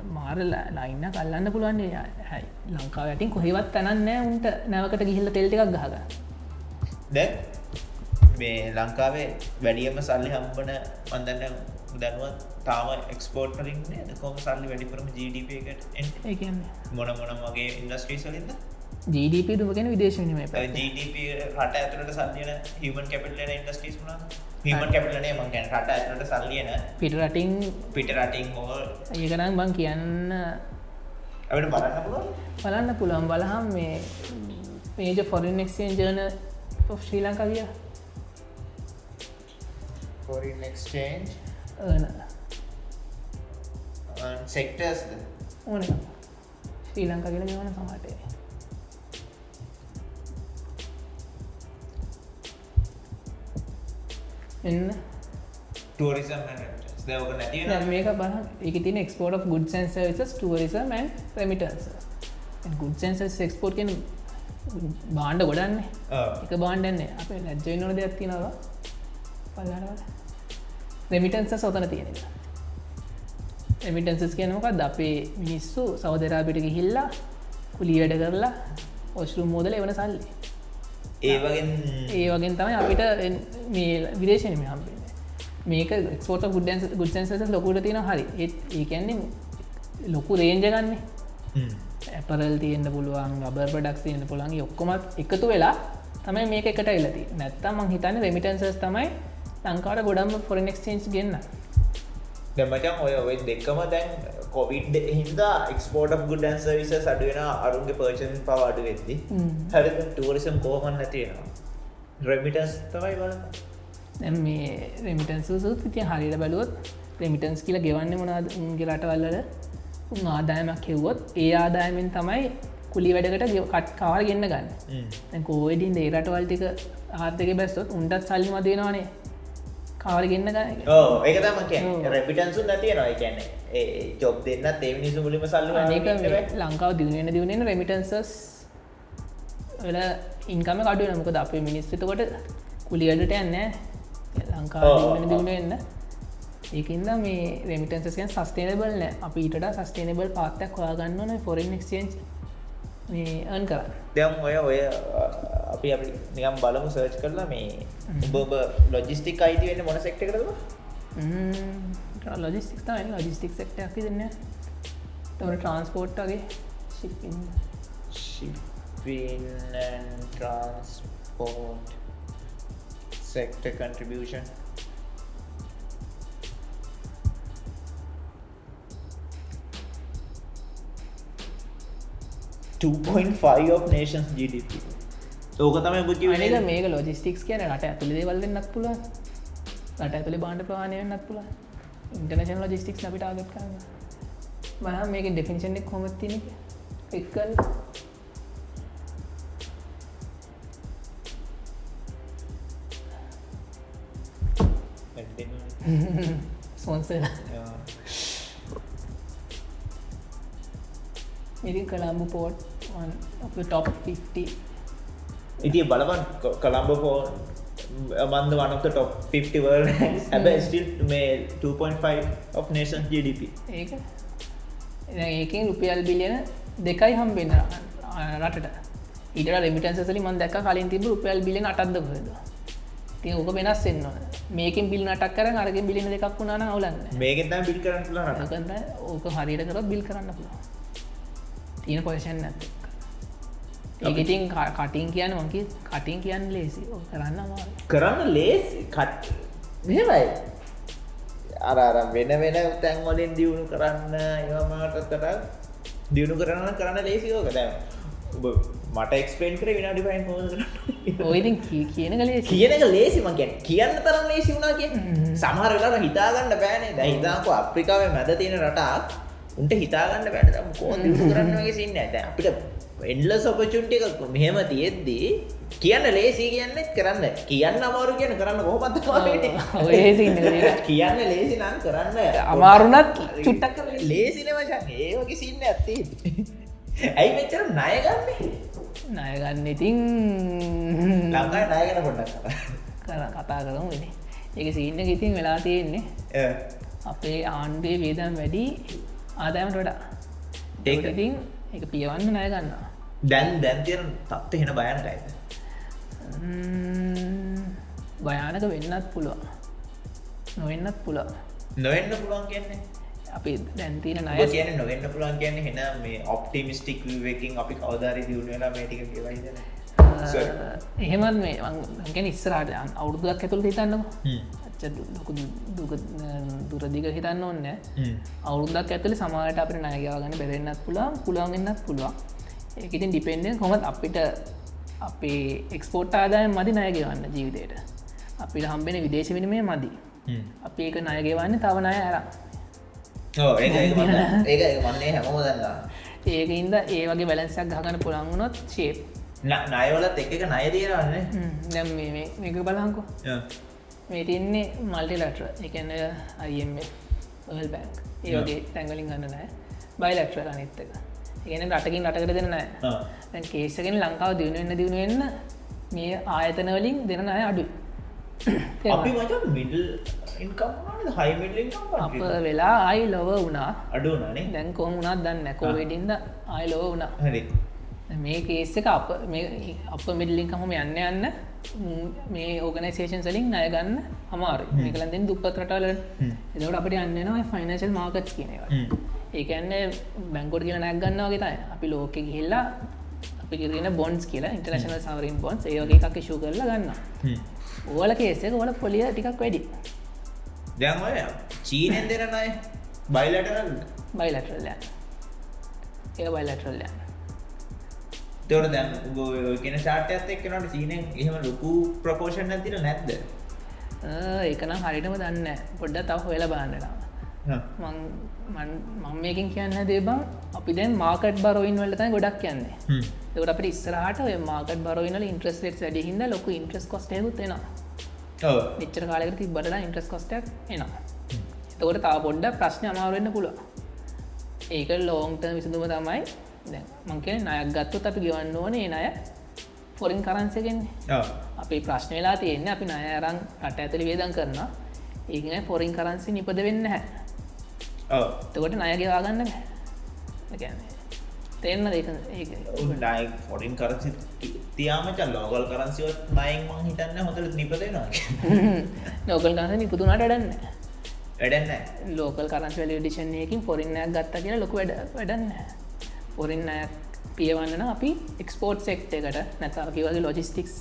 මාරල ලයින්න කල්ලන්න පුළුවන්න්නේ හැයි ලංකාව ඇටින් කොහෙවත් තැනන්නෑ උන්ට නැවකට ගිහිල්ල තෙල්ටික් ගහග දැ මේ ලංකාවේ වැඩියම සල්ලි හම්බන මන්දන්න දැනුවත් තාම එක්ස්පෝර්ට් කලින් කොම සල්ලි වැඩිපුරම ජඩප එකට? ඒන්න මොන මොන මගේ ඉන්ඩස්ට්‍රී සලින්ද ජීඩප දුමගෙන විදේශනීම ජඩප රට ඇතුලට සල්ලියන හිමන් කැපිටල ඉන්ඩස්ට්‍රීස් වුණ හිමන් කැපිටලනේ මංගැන රට ඇතුලට සල්ලියන පිටරටින් පිට රටින් හෝ ඒකනම් බං කියන්න ඇට බලන්න පුළුවන් බලන්න පුළන් බලහම් මේ මේජ ෆොරින් එක්ෂන් ජර්න ශ්‍රී ලංකා කිය ෆොරින් එක්ස්චේන්ජ් සෙක්ටර්ස් ඕන. ශ්‍රී ලංකා කියල ගවන සමටේ එන්න. ටරිසම් මේක බහ එක තින export of goods services tourism න් remittances goods services export කියෙන බාණ්ඩ ගොඩන්නේ. එක බාණ්ඩන්නේ අප ලැජ්ජයි නොන දෙයක් තිනවා පල්ලාට රෙමිටන්ස සොතන තියෙන එමිටන්සස් කියනමකක් අපේ මිනිස්සු සෞදරාපිට ගිහිල්ලා කුලි වැඩ කරලා ඔස්රු මෝදල එවන සල්ලි. ඒවගෙන් ඒ වගෙන් තමයි අපිට මේ විදේශනම හම්බෙන මේක ක්ස්පෝට ගුඩන්ස් ගුඩ්සන්ස ලොකුට තියෙන හරි. ඒත් ඒකන්නේ ලොකු රේන්ජ ගන්නේ ඇපරල් තියෙන්ට පුළුවන් ගබර් පඩක්ස් තියෙන පුළන් ඔක්කොමත් එකතු වෙලා තමයි මේක එකට එලති නැත්තම් මං හිතන්න රෙමිටන්සස් තමයි ලංකාට ගොඩම් ෆොරෙන් එක්ස්චේන්ස් ගන්න දැමචන් ඔය ඔය දෙක්කම දැන් කොවිඩ් හින්දා එක්ස්පෝර්ට් ගුඩන් සවිස සඩුවෙන අරුන්ගේ පර්ෂන් පව අඩු වෙද්දි. හරි ටූරිසම් කෝමන් නැතියෙනවා රෙමිටස් තමයි බලන්න. මේ රෙමිටන්සුත් ඉතිය හරිට බැලුවොත් රෙමිටන්ස් කියලා ගෙවන්න මොනාද උන්ගේ රටවල්ලට උන් ආදායමක් හෙව්වොත් ඒ ආදායමෙන් තමයි කුලි වැඩකට කට් කාර ගන්න ගන්න. කෝඩින් ඒ රටවල්ටික ආර්ථක බැස්සොත් උන්ටත් සල්ලි මදයෙනවානේ කාර ගන්න ගන්න ඕ ඒක තම රැපිටන්සු නැතියනවා කියන්නේ. ජොබ් දෙන්න තේමිනිසු මුලිම සල්ල ලංකාව දියුණෙන දියුණෙන රෙමිටන්සස් වල ඉන්කම කඩු නමකද අපේ මිනිස්තකොට කුලියඩට යන්න ලංකාව දියුණ එන්න ඒකන්ද මේ රෙමිටන්සකන් සස්ටේනබල් නෑ. අපි ඊට සස්ටේනබල් පාත්තක් හොයාගන්න ඕන ෆොරන් එක්ෂන්් මේ අන් කරන්න. දැම් ඔය ඔය අපි අපි නිකම් බලමු සර්ච් කරලා මේ උඹ ලොජිස්ටික් අයිති වෙන්න මොන සෙක්ට කරද ලොජිස්ටික් තයි ලොජිස්ටික් සෙක්ට අපි දෙන්න තවර ට්‍රන්ස්පෝර්ට්ගේ shipping transport sector contribution of nations GDP ඕක තමයි බුද්ධ අනික මේක ලොජිස්ටික්ස් කියන රට ඇතුළි දේවල් දෙන්නක් පුල රට ඇතුළි බාණ්ඩ ප්‍රවාණයන්නක් පුල ඉන්ටර්නශන් ලොජිස්ටික්ස් අපිට ආගත් කරන්න. මහ මේක ඩෙෆිනිෂන්ෙක් හොමත්තින එක්කල් සොන්සලා ඉරි කළම්බු පෝට් top 50 ඉතිය බලවන් කළම්බ ෆෝ මන්ද වනත ටොප් 50 වර් ඇබ ස්ටිල් මේ 2.5 of nation GDP ඒක. ඒකින් රුපියල් බිලියන දෙකයි හම්බෙන්න රටට. ඊට රමිටන්සලි මන් දැක කලින් තිබ රුපියල් බිලියන අටත්ද හද ති ඕක වෙනස් එන්න මේකින් බිල් නටක් කර අරග බිලින දෙකක් වුණන අවුලන්න. මේකෙන් බිල් කරන්න ඕක හරියට කරත් බිල් කරන්න පුළුව තියෙන පොෂන් නැත ඒකඉතින් කටින් කියන මකි කටින් කියන්න ලේසි කරන්න කරන්න ලේස් කට මෙමයි අරරම් වෙන වෙන තැන්වලින් දියුණු කරන්න ඒමට කර දියුණු කරන්න කරන්න ලේසිකෝක දැම මට එක්ස්පේන් කර විනාඩි පයින් හෝ ඔයිති කියන කලේ කියනක ලේසි මගැන් කියන්න. තරම් ලේසි වුණා කිය සමහර වෙලා හිතාගන්න බෑනේ. දැහිතාකු අප්‍රිකාව මැද තියෙන රටා උන්ට හිතාගන්න වැඩ කෝ කරන්න වගේ සින්න ඇත අපිට එන්ල සොපචුන්ටි එකක්. මෙහෙම තියෙද්දී කියන්න ලේසි කියන්න කරන්න. කියන්න අමාරු කියන කරන්න කොහොමත් කියන්න ලේසි නම් කරන්න. අමාරුනත් චුට්ටක් ලේසින වශන් ඒවගේ සින්න ඇත්ති ඇයි මෙච්චර ණයගන්න ණයගන්න ඉතින් ලංකායි නායගෙන පොඩ්ඩක් කර කතා කරමු ඒක සින්න ඉතින් වෙලා තියෙන්නේ. අපේ ආණ්ඩේ වේදම් වැඩි ආදායමට වඩා. ඒක- ඒක ඉතින් එක පියවන්න නය ගන්න දැන් දැන් තියෙන තත්ත හෙන බයනකයිද භයානක වෙන්නත් පුළුවන්. නොවෙන්නත් පුළුවන්. නොවෙන්න පුළුවන් කියන්නේ? අපි දැන්තින නය කියන නොවෙන්න පුළුවන් කියන්නේ හෙන මේ ඔප්ටිමිස්ටික් වකින් අපි කවදාරි දියුණු වෙලා මේටික කියවයිදන එහෙමත් මේ මංගෙන ඉස්සරට අවුරුදුවක් ඇතුළ හිතන්නක. ලොකු දුරදිග හිතන්න ඕන්න අවුරුද්දක් ඇතුළ සමාට අපට නයගාගන්න බැරෙන්න්නත් පුළන් පුළන්ගන්නත් පුළුවන් ඒකඉතින් ඩිපෙන්ඩෙන් කොමත් අපිට අපේ එක්ස්පෝට් ආදාය මදි නයගවන්න ජීවිතයට අපිට හම්බෙන විදේශ විනිමේ මදි. අපි ඒක නයගවන්න තවනය ඇර ඒ මන්නේ හැමෝම දන්නා ඒක ඉන්ද ඒ වගේ බැලන්සක් ගහගන්න පුළන්ගුණොත් ශේප් නයවලත් එක නය දීරන්න දැම් මේක බලංකෝ මේ තින්නේ මල්ටි ලටර එකන්න අයම්ල් බැක් ඒ වගේ තැංගලින් ගන්න නෑ බයි ලක්ටර අනිත්තක ඒන රටකින් රටකට දෙන්න නෑ. කේසගෙන ලංකාව දියුණුවෙන්න දියුණුවෙන්න මේ ආයතනවලින් දෙන අය අඩු අපි වෙලා අයි ලොව වුණා. අඩුනනේ දැන් කොම වුණත් දන්න කෝවෙඩින්ද අයි ලොව වුණා. හරි. මේ කේස එක අප අප මිඩලින්කහම යන්න යන්න ම්, ඕගනයිසේෂන් සලින් අය ගන්න අමාර මේකලන්දෙන් දුපත් රටවල. එදවට අපට යන්නවා ෆයිනශල් මාකට් කියනවා ඒකන්න බැංකොඩ් කියල නැක් ගන්නවාගේ තයි අපි ලෝක ගිහිල්ලා අපි කිරෙන බොන්ස් කියලා ඉන්ටර්නශනල් සවරින් බොන්ස් ඒවගේ එකක් ශූ කරල ගන්න ඕල කේසක ඕල පොලිය ටිකක් වැඩි. දැන් ඔය චීනෙන් දෙරනයි බයිලටරල් බයිලටරල්ලය ඒ බයිලටරල්ලය තොර දැන් කියෙන ශාටයත් එක්කනට චීනෙන් එහෙම ලොකු ප්‍රපෝෂණ ඇතිල නැද්ද? ඒකනම් හරිටම දන්න පොඩ්ඩ තව හොයල බාන්නලා මං මේකින් කියන්න දේබම් අපි දැන් මාකට් බරෝයින් වලතයි ගොඩක් කියන්නේ තකට අපට ඉස්සරහට මාකට බරෝයිනල ඉන්ට්‍රස්ලෙට් වැඩ හිද ලොක ඉන්ට්‍රස් කොස්ටයකුත් එෙන නිච්චර කාලක ති බඩලා ඉන්ට්‍රස් කොස්ටක් එනවා. එතකොට තා පොඩ්ඩ ප්‍රශ්න අමාරුවෙන්න පුළුව ඒක ලෝන්ට විසඳුම තමයි. මංකෙන නයක් ගත්තුත් අපි ගෙවන්න ඕනේ නය ෆොරින් කරන්සගෙන්නේ අපි ප්‍රශ්න වෙලා තියෙන්නේ අපි නය අරං රට ඇතලි වේදන් කරන ඒකන ෆොරින් කරන්සි නිපද වෙන්න හැ තකොට නයගවාගන්න තෙන්න දෙක නයි ෆොඩින් කරසි තියාමචල් ලෝගල් කරන්සිවත් නයින් මං හිතන්න හොඳට නිපදෙනවා නෝකල් ගස නිපුතුනට ඩන්න වැඩන්න ලෝකල් කරන්ස් වල ඩිෂන්යකින් ෆොරින්නයක් ගත්ත කියලා ලොක වැඩ වැඩන්න ෆොරින්න පියවන්නන අපි එක්ස්පෝට් සෙක්ට එකට නැතාකි වගේ ලොජිස්ටික්ස්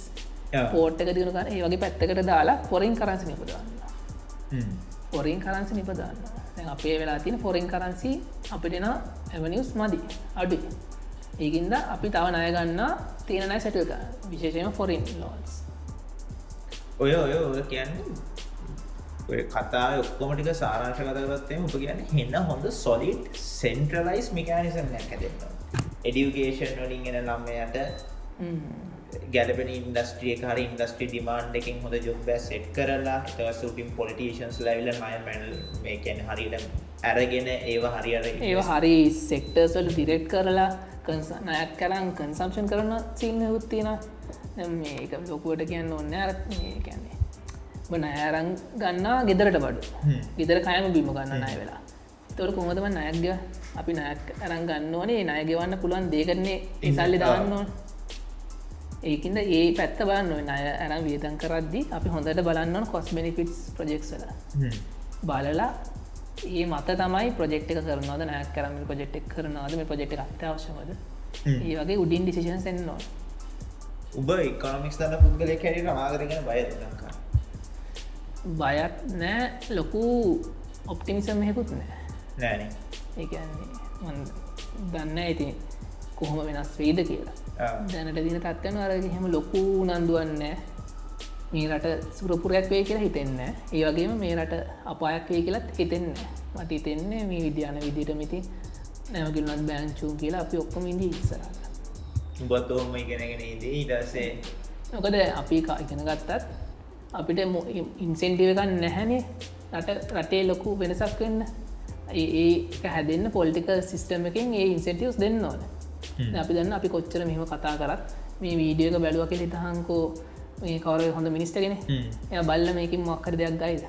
පෝට් එක දිනුක ඒ වගේ පැත්තකට දාලා ෆොරින් කරන්සි නිපදන්න ෆොරින් කරන්සි නිපදන්න දැන් අපේ වෙලා තියෙන ෆොරින් කරන්සි අපිටෙන ඇවනිස් මදි අඩු ඒකින්ද අපි තව ණය ගන්න තියෙන නෑ සැටක විශේෂම ෆොරින් ලෝන්ස් ඔය ඔය ඔය කියන්නේ කතා ඔක්කොමටික සාරංශ කතගත්තේ උප කියන්න හෙන්න හොඳ සොලිට් සෙන්ට්‍රලයිස් මිකානිසම් නැකදන්න එඩියුගේෂන් වලින් එන ළම්මයට ගැලපෙන ඉන්ඩස්ට්‍රිය හරි ඉන්ඩස්ට්‍රි ඩිමාන්් එකින් හොඳ ජොබ් සෙට් කරලා සුටින් පොලිටේෂන්ස් ලැවිල මය පැනල් මේකැන හරිට ඇරගෙන ඒව හරියට ඒ හරි සෙක්ටර්ස්වල දිරෙට් කරලා නයත් කරන් කන්සම්ෂන් කරන සින්න උත්තින මේක ලොකුවට කියන්න ඔන්න අර කියන්නේ නෑරං ගන්නා ගෙදරට බඩු. ගෙදර කයම බිම ගන්න නය වෙලා. තොර කොමතම නයක්ග අපි නයක් අරන් ගන්න ඕනේ නය ගෙවන්න පුළුවන් දේකරන්නේ ඉසල්ලි දාන්න ඕන ඒකින්ද ඒ පැත්ත බලන්න අය ඇරම් වියතන් කරද්දි අපි හොඳට බලන්න කොස් බෙනිෆිටස් ප්‍රජෙක්ස් වල. බලලා ඒ මත තමයි ප්‍රෙක්් එක කරනවද නයක් කරම ප්‍රජෙක්් කරනවාද මේ ප්‍රජෙක්් අත්‍යවශ්‍යමද ඒ වගේ උඩින් ඩිසිෂන් සෙන්නවා උබ ඉකාමික්ස් දන්න පුද්ගලය කැරට මාගරගෙන බය ලංකා බයත් නෑ ලොකු ඔප්ටිමිසම් හෙකුත් නෑ. නෑන. ඒන්නේ දන්න ඇති කොහොම වෙනස් වේද කියලා දැනට දින තත්වන අර හෙම ලොකු නන්දුවන්න මේ රට සුරපුරයක් වේ කියලා හිතෙන්න ඒ වගේම මේ රට අපායක් වේ කියලත් හිතෙන්න මට හිතෙන්නේ මේ විද්‍යාන විදිට මිති නැවගිල්ලත් බෑංචූ කියලා අපි ඔක්කොම ඉදි ඉස්සරන්න උබත් ඔහොම ඉගෙනගෙන ඉදී ඉටසේ නොකද අපි ඉගෙන ගත්තත් අපිට ඉන්සෙන්ටිව එකක් නැහැනේ. රට රටේ ලොකු වෙනසක් වෙන්න. ඒ හැදන්න පොල්ටික සිිස්ටම එකින් ඒ ඉන්සෙටියස් දෙන්න ඕන අපි දන්න අපි කොච්චර මෙහම කතා කරත් මේ වීඩියක බැලුව කෙ හිතහන්කෝ ඒ කවර හොඳ මිනිස්ටගෙන එය බල්ල මේකින් මොක්කර දෙයක් ගයිද?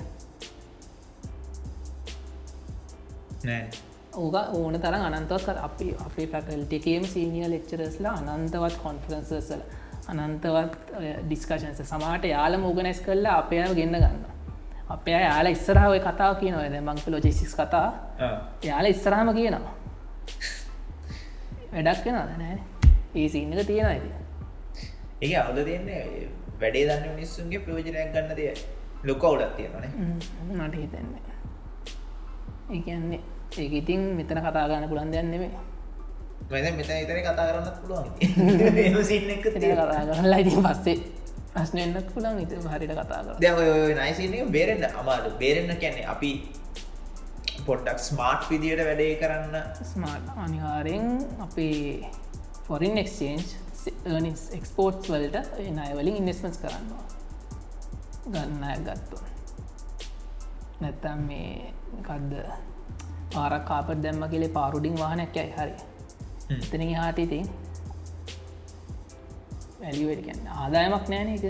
ඕක ඕන තරම් අනන්තවත් අපි අපේ පැකල්ටිකේම සීනිය ලෙක්චරස්ලා අනන්තවත් කොන්ෆරන්සසල අනන්තවත් ඩිස්කශන්ස සමාට යාල මෝගනැස් කරලා අපේ ගෙන්න්න ගන්න අපේ යාල ඉස්සරහාව කතාව කියනවද මංක ලෝජෙසිස් කතා. යාල ඉස්සරහම කියනවා වැඩක් වෙනද නෑ ඒ සින්නක තියෙන ඇති ඒ අවුද තියන්නේ වැඩේ දන්න මිනිස්සුන්ගේ ප්‍රෝජනයක් ගන්න දෙය. ලොක අවුලක් තියෙනනේ මට හිතන්නේ. ඒන්නේ ඒක ඉතින් මෙතන කතා ගන්න පුළන් දෙන්නෙමේ මෙ මෙත ඉතර කතා කරන්නත් පුළුවන්. සින්න එක කතා කරලා ඉතින් පස්සේ ප්‍රශ්නයන්නත් පුළන් ඉති හරිට කතා කර දැ නයිසින බේරෙන්න්න අමාරු බේරෙන්න්න කැන්නේ අපි පොඩ්ඩක් ස්මාර්ට් විදියට වැඩේ කරන්න. ස්මාර්ට් අනිවාරෙන් අපේ ෆොරින් එක්ස්චේන්ජ් නිස් එක්ස්පෝර්ට්ස් වලට නයවලින් ඉන්වස්මස් කරන්නවා ගන්න ගත්තු නැත්තම් මේ කද්ද පාරක් කාපට දැම්ම කියලේ පාරුඩිං වාහනයක් ඇයි හරි. එතන හාට ඉතින් වැලිවට කියන්න ආදායමක් නෑන එක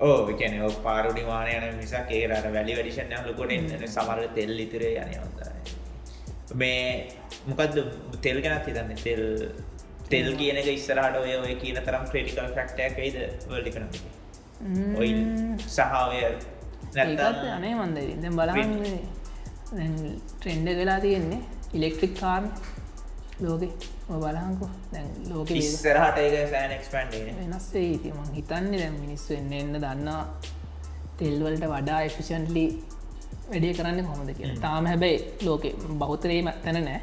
ඕ කැන පාරුඩි වානයන මිසක් ඒරට වැලි වැඩිෂන් ලකොට සමර තෙල් ඉතිර යන හොඳ මේ මොකද තෙල් ගැනත් හිතන්න? තෙල් තෙල් කියන එක ඉස්සරහට ඔය ඔය කියන තරම් ක්‍රටිකල් ෆක්ටයක් යිද වල්ඩිකන ඔයි සහාවය අනේ මන්ද බලන්න ට්‍රෙන්ඩ වෙලා තියෙන්නේ. ඉලෙක්ට්‍රික් කාර්න් ලෝකෙ බලහංකු දැන් ලෝක ඉස්සරහට ඒක සෑන් එක්ස්පන්ඩ වෙනස්සේ ඉති මං හිතන්නේ දැම් මිනිස්සු එන්න එන්න දන්නා තෙල්වලට වඩා එෆිෂන්ලි වැඩිය කරන්න කොමද කිය තාම හැබැයි ලෝකෙ බෞතරේම තැන නෑ.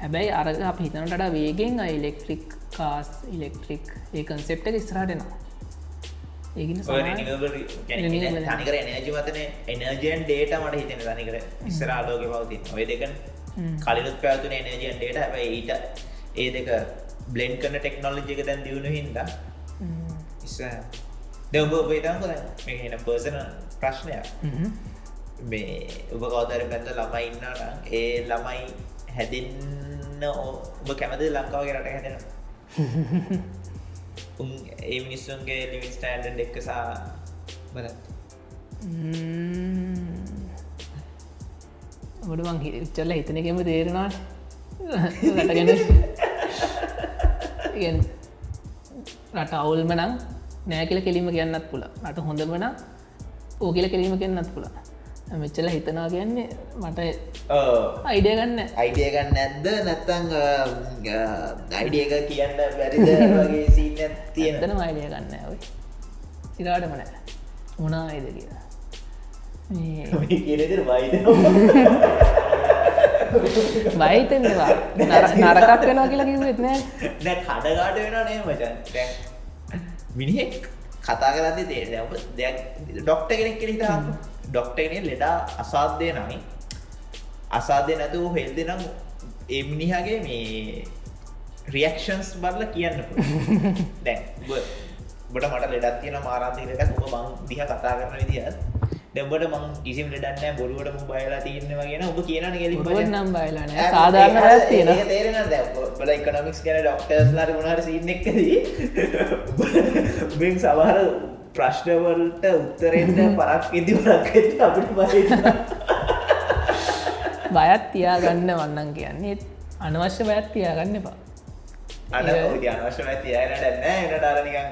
හැබැයි අරග අප හිතනට වේගෙන් ඉලෙක්ට්‍රික් කාස් ඉලෙක්ට්‍රික් ඒ කන්සෙප්ට ස්රාටනවා තනිකර එනජි මතන. එනජන් ඩේට මට හිතෙන තනිකර ඉස්සර ආලෝක පවතින්. ඔය දෙකන. කලිනුත් පැවතුන එනජන් ඩේට ඊට ඒ දෙක බ්ලෙන්් කරන ටෙක්නෝලජි එක දැන් දියුණු හින්ද ඉස්ස දෙවබ ඔබේතම් කො එන පර්සන ප්‍රශ්නයක්. මේ ඔබ කවතර පැත්ත ළමයි ඉන්නට ඒ ළමයි හැදන්න ඔබ කැමද ලංකාව රට හැදෙන ඒ මිනිස්සුන්ගේ ලිවින් ස්ටෑන්ඩ එක්කසා බලත් ඔඩ මං චල්ල හිතනකෙම තේරෙනවා රටගෙන රට අවුල්ම නම් නෑ කියල කෙලීම කියන්නත් පුළ රට හොඳමන ඕ කියල කෙලීම කියන්නත් පුළ මෙච්චල හිතනා කියන්නේ මට අයිඩිය ගන්න අයිඩිය ගන්න නැද්ද? නැත්තං අයිඩියක කියන්න බැරිද? වගේ සීන තියෙනතන අයිඩිය ගන්න ඔයි. සිරාටම නෑ. මොනා අයිද කියලා. කියනද වයිද බයිතෙන්වා නරකක් වෙනවා කියලා කිවෙත් නෑ. දැ කඩගාට වෙන නේ මචන්? මිනිහෙක් කතා කරදි තේ දෙයක් ඩොක්ට කෙනෙක් කෙනෙක් ඩොක්ටගෙන ලෙඩා අසාධ්‍යය නමි අසාධය නැතුව හෙල්දෙ නම් ඒ මිනිහගේ මේ රියක්ෂන්ස් බරල කියන්න දැන් බට මට ලෙඩත් තියෙන මාරන්තිකට ම මං දිහ කතා කරන විදිහත් දැබට මං කිසිම ලෙඩන්න බොරුවට මු බයලා තියන්නවා කියෙන ඔබ කියන ගෙල නම් බයලන සාධාරණ තියෙන තේරෙන බල එකනමික්ස් ගැන ඩොක්ටර්ස්ලාට මොනාට සින්නක්කදී බෙන් සමහර ප්‍රශ්නවලට උත්තරෙන්ට පරක් ඉදි පරක් අපිට බය බයත් තියාගන්න වන්නන් කියන්නේ අනවශ්‍ය බයත් තියාගන්න එපා. අන අනවශ්‍ය තියනට නෑ එන ඩරනිකන්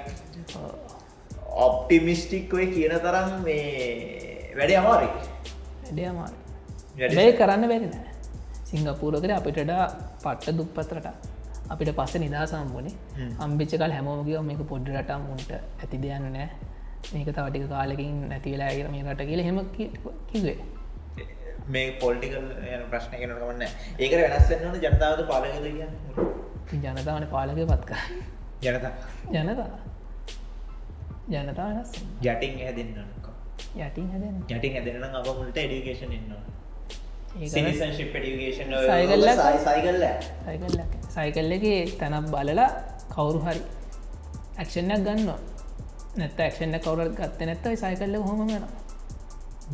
ඔප්ටිමිස්ටික් ඔය කියන තරම් මේ වැඩ අමාරි වැඩ අමාර වැඩේ කරන්න බැරින සිංගපූරකර අපිටඩා පට්ට දුප්පතරට අපිට පස්ස නිදසම්බනේ අම්බිච්චකල් හැමෝගිය මේක පොඩ්ඩරට මුන්ට ඇති දෙයන්න නෑ. මේක තවටික කාලකින් නැතිවෙලා ඇගර මේ රට කියල හෙම කිවේ මේ පොල්ටිකල් ප්‍රශ්න කෙනකමන්න ඒක වෙනස්සන්නට ජනතාවද පාලක ජනතාවන පාලක පත්ක ජනතා ජනතා ජනතා ජටින් හැදන්න යටින් හැද යටින් හැදෙන අප මුලට එඩිකේෂන් ඉන්නවා සයිකල්ලගේ තැනක් බලලා කවුරු හරි ඇක්ෂණයක් ගන්නවා. නැත්ත ක්ෂණ කවරත් ගත්ත නැත්තයි සයිකල්ල හොම වෙන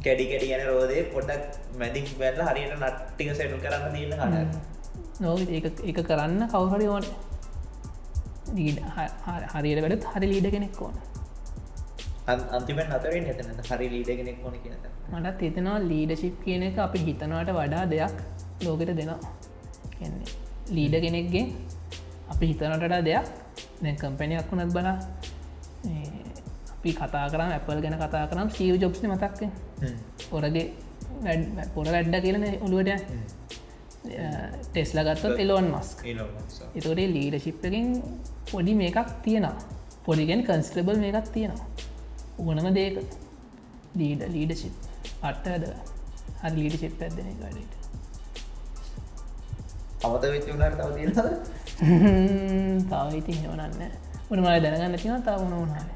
කැඩි කැඩි යන රෝදේ පොඩක් මැදික් බැල්ල හරියට නට්ටික සැටු කරන්න දන්න හට නෝ එක කරන්න කවුහරි ඕන. හරියට වැඩත් හරි ලීඩ කෙනෙක් ඕන අන්තිමෙන් අතරෙන් එතන. හරි ලීඩ කෙනෙක් ඕන කියනත මටත් හිතනවා ලීඩශිප් කියන එක අපි හිතනවට වඩා දෙයක් ලෝකට දෙනවා. කියන්නේ ලීඩ කෙනෙක්ගේ අපි හිතනටට දෙයක්. දැ කම්පැනියක් වුණත් බලා අපි කතා කරම් ඇපල් ගැන කතා කරම් සීව ජොබ්ස්න මතක්ක පොරගේ පොර වැඩ්ඩ කියලන ඔළුවට ටෙස්ල ගත්තත් එලෝන් මස්ක් එතොට ලීඩශිප්පකින් පොඩි මේකක් තියෙනවා. පොඩිගෙන් කන්ස්ට්‍රබල් මේකක් තියෙනවා උගනම දේක. ලීඩ ලීඩශිප් අට්ටද හරි ලීඩ ශිප් ඇදන වැඩට. අමත වෙච්ච උනාට තව තව ඉති හෙවනන්න උනමල දැනගන්න තින තා වුණ මොනවද?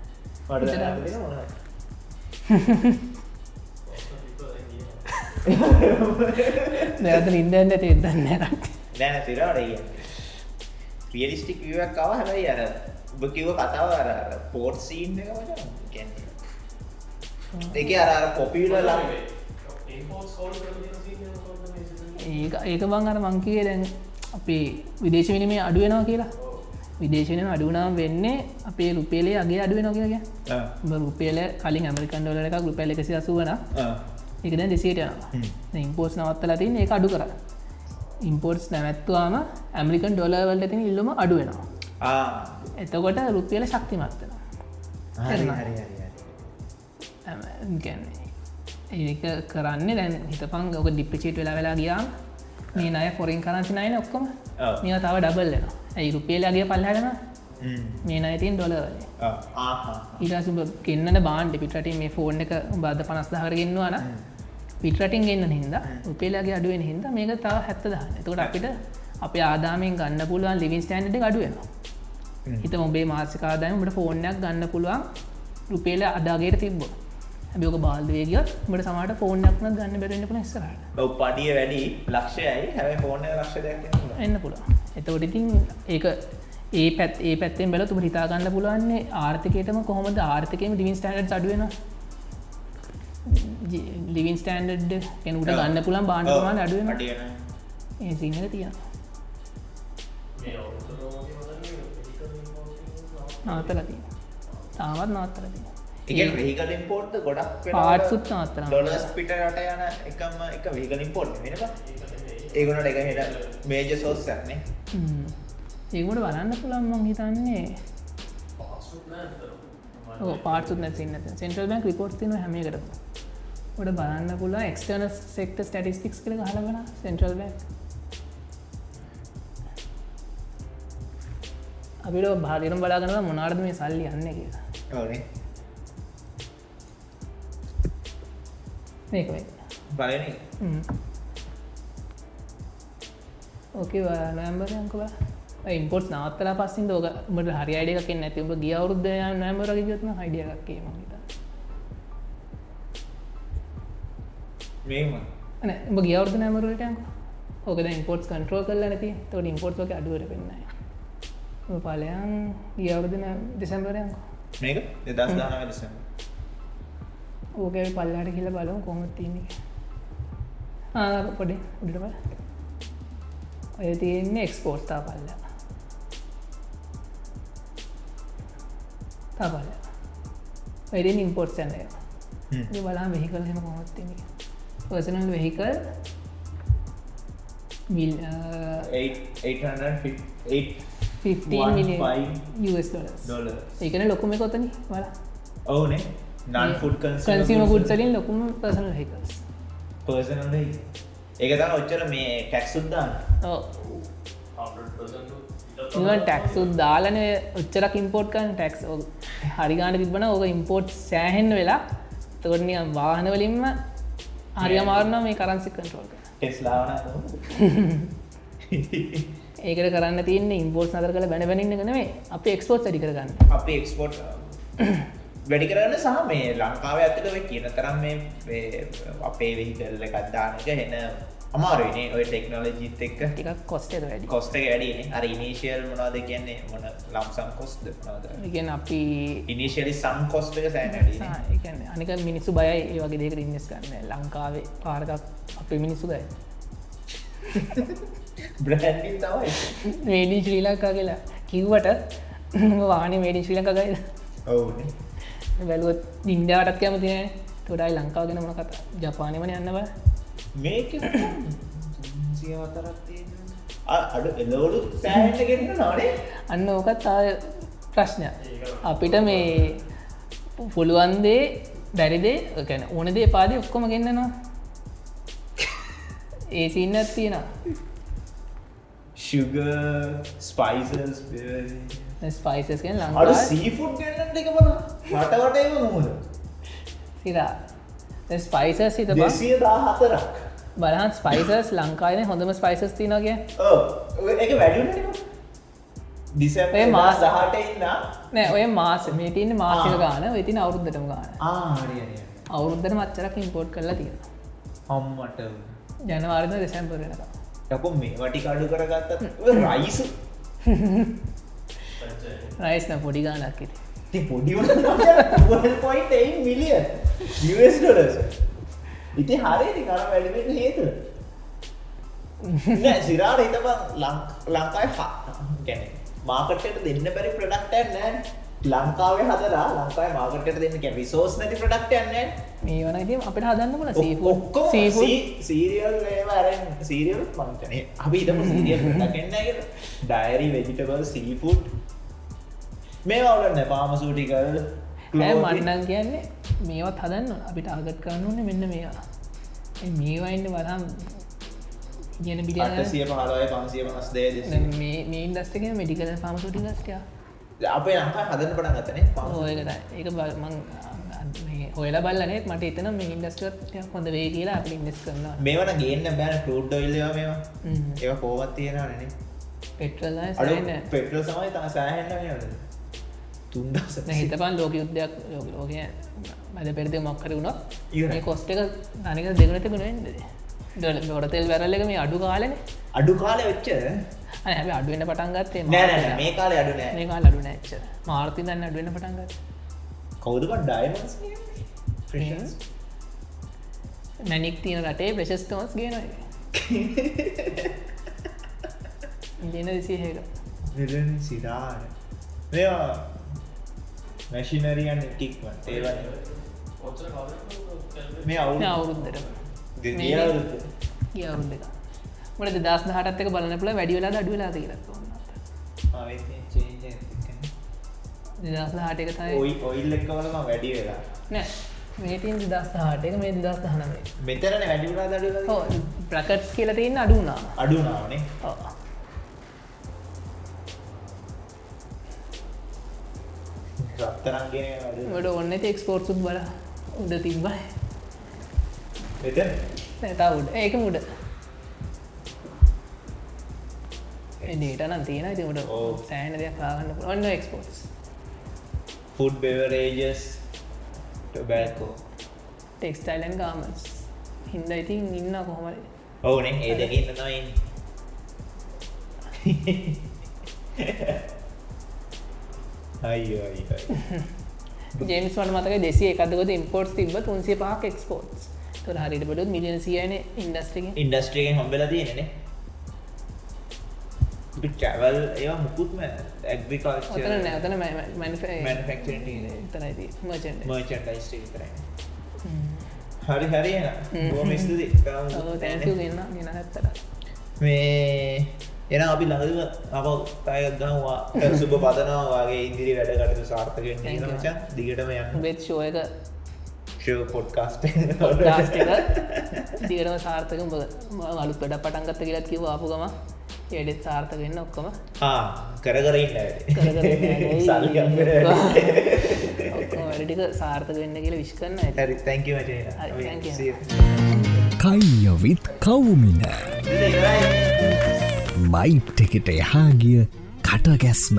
නැත ඉන්දන්න තෙදන්න නැරක් නෑ තිරට රියලිස්ටික් විවක් කව හැබයි අර උබ කිව කතාව අර පෝට් සීන් එක මචං ඒක අර අර පොපියුලර් ලා ඒක ඒක බං අර මංකිවේ දැන් අපේ විදේශ විනිමේ අඩුවෙනවා කියලා. විදේශනය අඩුනාම් වෙන්නේ අපේ රුපේලේ අගේ අඩුවෙන කියලගේ රුපේල කලින් ඇමරිකන් ඩොල එකක් රුපැල එකසි අසුවන එක දැන් දෙසේට යනවා. ඉම්පෝස් නවත්තල තින් ඒ අඩු කර. ඉම්පෝට්ස් නැමැත්තුවාම ඇමරිකන් ඩොලවල්ට තින ඉල්ලම අඩුවෙනවා එතකොට රුපියල ශක්තිමත්වන ගැන්නේ ඒක කරන්න දැන් හිතපං ඔක ඩිප්පිචේට් වෙලා වෙලා ගියාම් මේ අය පොරින් කරන්සිනයන ඔක්කොම. නිය තව ඩබල්ලෙන ඇයි රුපියලගේ පල්හටන මේ අයිතින් ඩොලවලේ ඉරසුබ කෙන්න්න බාන්ඩ පිටට මේ ෆෝර්න් එක බද්ධ පනස්දාහරගෙන්න්නවාන පිටරටින් ගන්න හිද උපේලාගේ අඩුවෙන් හිද මේක තව හැත්තද එතකොට අපිට අප ආදාමෙන් ගන්න පුළුවන් ලිවින් ස්ටන්ඩ් අඩුවෙනවා හිත මොබේ මාසිකාදායමට ෆෝර්නයක් ගන්න පුළුවන් රුපේල අදාගේට තිබ්බ හැබියක බාල්දවේගියත් මට සමට ෆෝර්නක්න ගන්න බැරෙන්න්න පුන ස්රට බව් පඩිය වැඩි ලක්ෂයයි. හැබයි ෆෝර්න ලක්ෂයක් එන්න පුළුව එතකොට ඉතින් ඒක ඒ පැත් ඒ පැත්තෙන් බල තුම හිතාගන්න පුළුවන්නේ ආර්ථකයටම කොහොමද ආර්ථකයම ඩිවින් ස්ටන්ඩ් අඩුවෙන ලිවින් ස්ටන්ඩ් කෙනුට ගන්න පුළන් බාණ්ඩමාන අඩුවෙන ඒ සිංහල තිය නාතලති තාවත් නාතරති ඒ වෙහිකල් ඉම්පෝර්ට් ගොඩක් පාට්සුත් නාතර ඩොලස් පිට රට යන එකම එක වෙහිකල් ඉම්පෝර්ට් වෙනවා ඒගොනට එක හෙට මේජ සෝස්සක්නේ ඒකට බලන්න පුළන් මං හිතන්නේ. පාටුත් නැසින්න සෙන්ටල් බැක් රිපෝට් තින. හැමකට ොට බලන්න පුලා එක්ටර්න සෙක්ට ස්ටටිස්ටික්ස් කළ හලගෙන සෙන්ට්‍රල් බැක් අපිට භාගරම් බලාගනව මොනාර්ද මේ සල්ලි යන්න කියලා මේකයි බලන ඕකේ නෑම්බරයංකවා ඉම්පොට් නවත්තලා පස්සින් ෝකමට හරි අඩක් නැතිව ගිය අවරුද්ධ නෑමරග ගත්න හයිඩියක්කේ මහිත මේම න උඹ ගියවර්ද නෑමරටයක ඕකද ඉම්පෝට් කන්ට්‍රෝ කල නැති. තොට ඉම්පෝට් ෝක අඩුවට පෙන්න්නයි පලයන් ගියවරුද දෙසැම්බරයක මේක? දෙදස් දානව දෙසම ඕක පල්ලාට කියල බලු කොමත් තියන්නේ පොඩි උඩට බල ඔය තියෙන්නේ එක්ස්පෝර්ට්තා පල්ල තපල්ල වැඩෙන් ඉම්පෝට් සැනය බලා වෙහිකල් හෙම. කොමත්තිම පර්සනල් වෙහිකල් මිල් 15 ඒකන ලොකුම කොතන වල ඕනේ නන් ෆුඩ් කන්සිම ගුඩ්සලින් ලොකුම පර්සනල් හිකල්ස් පර්සනල් ඒක තම ඔච්චර මේ ටැක්සුද්දාන්න ටැක්සුත් දාලන ඔච්චරක් ඉම්පෝට්කන් ටැක්ස් හරිගාන තිබන ඕක ඉම්පෝට් සෑහෙන් වෙලා තොරනිය වාහනවලින්ම හරි අමාරණ මේ කරන්සි කන්ට්‍රෝල්ක ටෙස්ලාවන ඒකට කරන්න තියන්න ඉම්පෝට් නතර කළ බැනබැනින්න කනේ අප එක්ස්පෝට් සඩි කරගන්න. අපි එක්ස්පෝට් වැඩි කරන්න සහ මේ ලංකාව ඇතක වෙ කියන තරම් මේ අපේ වෙහිකල්ල එකත්දානක එන අමාරුවනේ ඔය ටෙක්නෝලජීත් එක්ක ටිකක් කොස්ටද වැඩි. කොස්ට වැඩි අර ඉනේශල් මොනාද කියන්නේ? මොන ලම්සම් කොස්ද ඉගෙන අපි ඉනිශලි සම් කොස්ටක සෑන අනික මිනිස්සු බයයි ඒ වගේ දෙකට ඉන්නස් ගන්න ලංකාවේ පාරකක් අපේ මිනිස්සු බයි බ්‍රහන්ඩින් තමයි. මේඩී ශ්‍රී ලංකා කියලා කිව්වට වාන මේඩි ශ්‍රී ලංකා ගයිද? ඔවුනේ වැලුවත් ඉන්ඩාවටත් කැමතින තොඩයි ලංකාවගෙන මොන කතා? ජපානමන යන්න බ. මේක අඩු එලවලු සෑහට ගෙන්න්න නොනේ? අන්න ඕකත් ආය ප්‍රශ්නය අපිට මේ පුළුවන්දේ බැරිදේ ගැන ඕන දේ පාද ඔක්කොම ගන්නනවා. ඒ සින්නත් තියෙන ශුග ස්පයිසස් ස්පයිසස්ගෙන් අඩු ලංකා සීෆුඩ් ගන්න එක බන. හටවට එම මුහද සිරා ස්පයිසස් හිත බස් දෙසිය දා හතරක් බලහන් ස්පයිසස් ලංකායන හොඳම ස්පයිසස් තිනගේ එක වැඩ දිසැපේ ඒ මාස් දහට ඉන්න. නෑ ඔය මාස මේ තියන්න මාසික. ගාන වෙතින අවුරුද්ධටම ගාන. අවුරුද්ධර මච්චරක් ඉම්පෝට් කරලා තියෙන අම්මට. ජනවාරද දෙසැම්පරෙනක යකො මේ වටි කඩු කරගත්තත් රයිසු රයිස්න පොඩි ගානක් ති පොඩිපොයිට මිලිය ඩොලස් ඉති හරි කර වැඩවෙන්න හේතු සිරාට හිතබ ලංකායි ගැන මාකටට දෙන්න බැරි ප්‍රඩක්ටන් නෑ ලංකාවේ හදලා ලංකායි මාකට දෙන්න කැ විසෝස් නැති ප්‍රඩක්ටන්න මේ වන ඉතින් අපිට හදන්න බල ඔක්කො සීරියල් ඒවාරෙන් සීරියල් මංතනේ අපි ඉතම සීරියල් කන්න ඩයිරි වෙජිටබල් සීෆුට් මේ වුලන්න පාමසූටිකල් මන්නන් කියන්නේ මේවත් හදන්න අපිට ආගත් කරන්න ඕන්න මෙන්න මේවා. මේවයින්න වරම් කියන බිලිය අටසිය පහලය පන්සිය පනස් දේ මේ ඉන්දස්ටක මෙඩිකල පාමසුටි ගස්ටයා අපේ ලංකා හදන පටන් ගතනේ ඔයකට ඒක බල්මං ඔයලා බලනෙත් මට එතන මේ ඉන්ඩස්ටත් හොඳ වේ කියලා අපි ඉන්ඩස් කරනවා. මේවන ගේන්න බෑන ටඩ් ොල්ලවා මේවා. ඒ පෙට්‍රල්ලා අඩු සයින්න පෙට්‍රල් සමයි තා සෑහෙන්න තුන්දස හිතපන් ලෝක යුද්ධයක් ලෝකය මද පෙරදේ මක්කර වුණොත්. මේ කොස්ට එක තනික දෙගනතිකුණෙන්ද ඩොල ගොඩතෙල් වැරල්ලක මේ අඩු කාලන. අඩු කාලය වෙච්ච? හැ අඩුවෙන්න්න පටන් ගත්තේ නෑ මේ කාලය අඩු මේ කාල අඩු නැච්ච මාර්ති දන්න අඩුවෙන්න්න පටන්ගත් කවුදක ඩයිමස් මැනික් තියන රටේ ප්‍රශස්තමස් ගෙන ඉදින දෙසිහක විලන් සිරාන මෙයා මැශිනරියන් ටික්ම ඒවන මේ අවුල අවුරුද්දට. ගිය අවුරුද්ද. ගිය අවුරුද්ද. එක මට දස් හටත් එක බලන්න පුළ වැඩියලා අඩුවෙලා කියලත් ආවෙත් මේ change එකක් දස් හට එක තයි ඔයි ඔයිල් එක්කවලම වැඩි වෙලා. නෑ. මේතින් දස් හට එක මේ දස් හනමේ මෙතරන වැඩිලා ප්‍රකට්ස් කියල තියන්න අඩුනා අඩුනාවනේ ට ඔන්න එක්ස්පෝර්ට්සුත් බල. උඩ තිබ්බයි නැතා උඩ. ඒක මුඩ ඩේට නම් තියෙන තිට. සෑන දෙයක් කාගන්න ඔන්න එක්ස්පෝට්ස් ෆුඩ් බෙවරේජස් ටබැකෝ ටෙක්ස්ටයිලන් ගාමස් හින්ද ඉතින් ඉන්න කොහොමරි ඔවුනේ ඒ ජේම්ස් වට මතක දෙසිය එකදකොද ඉම්පෝට් තිබ තුන්සේ පහක් එක්ස්පෝට්ස් තොර හරිට බඩුත් මිලියන සියන ඉන්ඩස්ට්‍රික ඉන්ඩස්ට්‍රියෙන් හොම්බෙල තියෙනනේ ටැවල් ඒ මුකුත්ම ඇග්‍රිකල්ච ඔතන නැතන කරයි හරි හරි බොම ස්තුති තැන්කු ගන්න ගෙන හැත්තට. මේ එන අපි ළඟදම අප පැයත් ගවා සුබ පදනවා වගේ ඉදිරි වැඩකට සාර්ථකෙන් Thank you. මචා. දිගටම යන්න. බෙත් ෂෝයක ෂෝ පොඩ්කාස්ට දිගටම සාර්ථක වලුත් වැඩ පටන්ගත්ත කියලත් කිව ආපු ගම එඩෙත් සාර්ථක වෙන්න ඔක්කොම. කර කරන්න වැඩටික සාර්ථක වෙන්න කියල විශ්කන්න ඇති. හරි තැංකි හරි, thank මචේ කයියවිත් කවුමින මයිට් එකට එහා ගිය කටගැස්ම.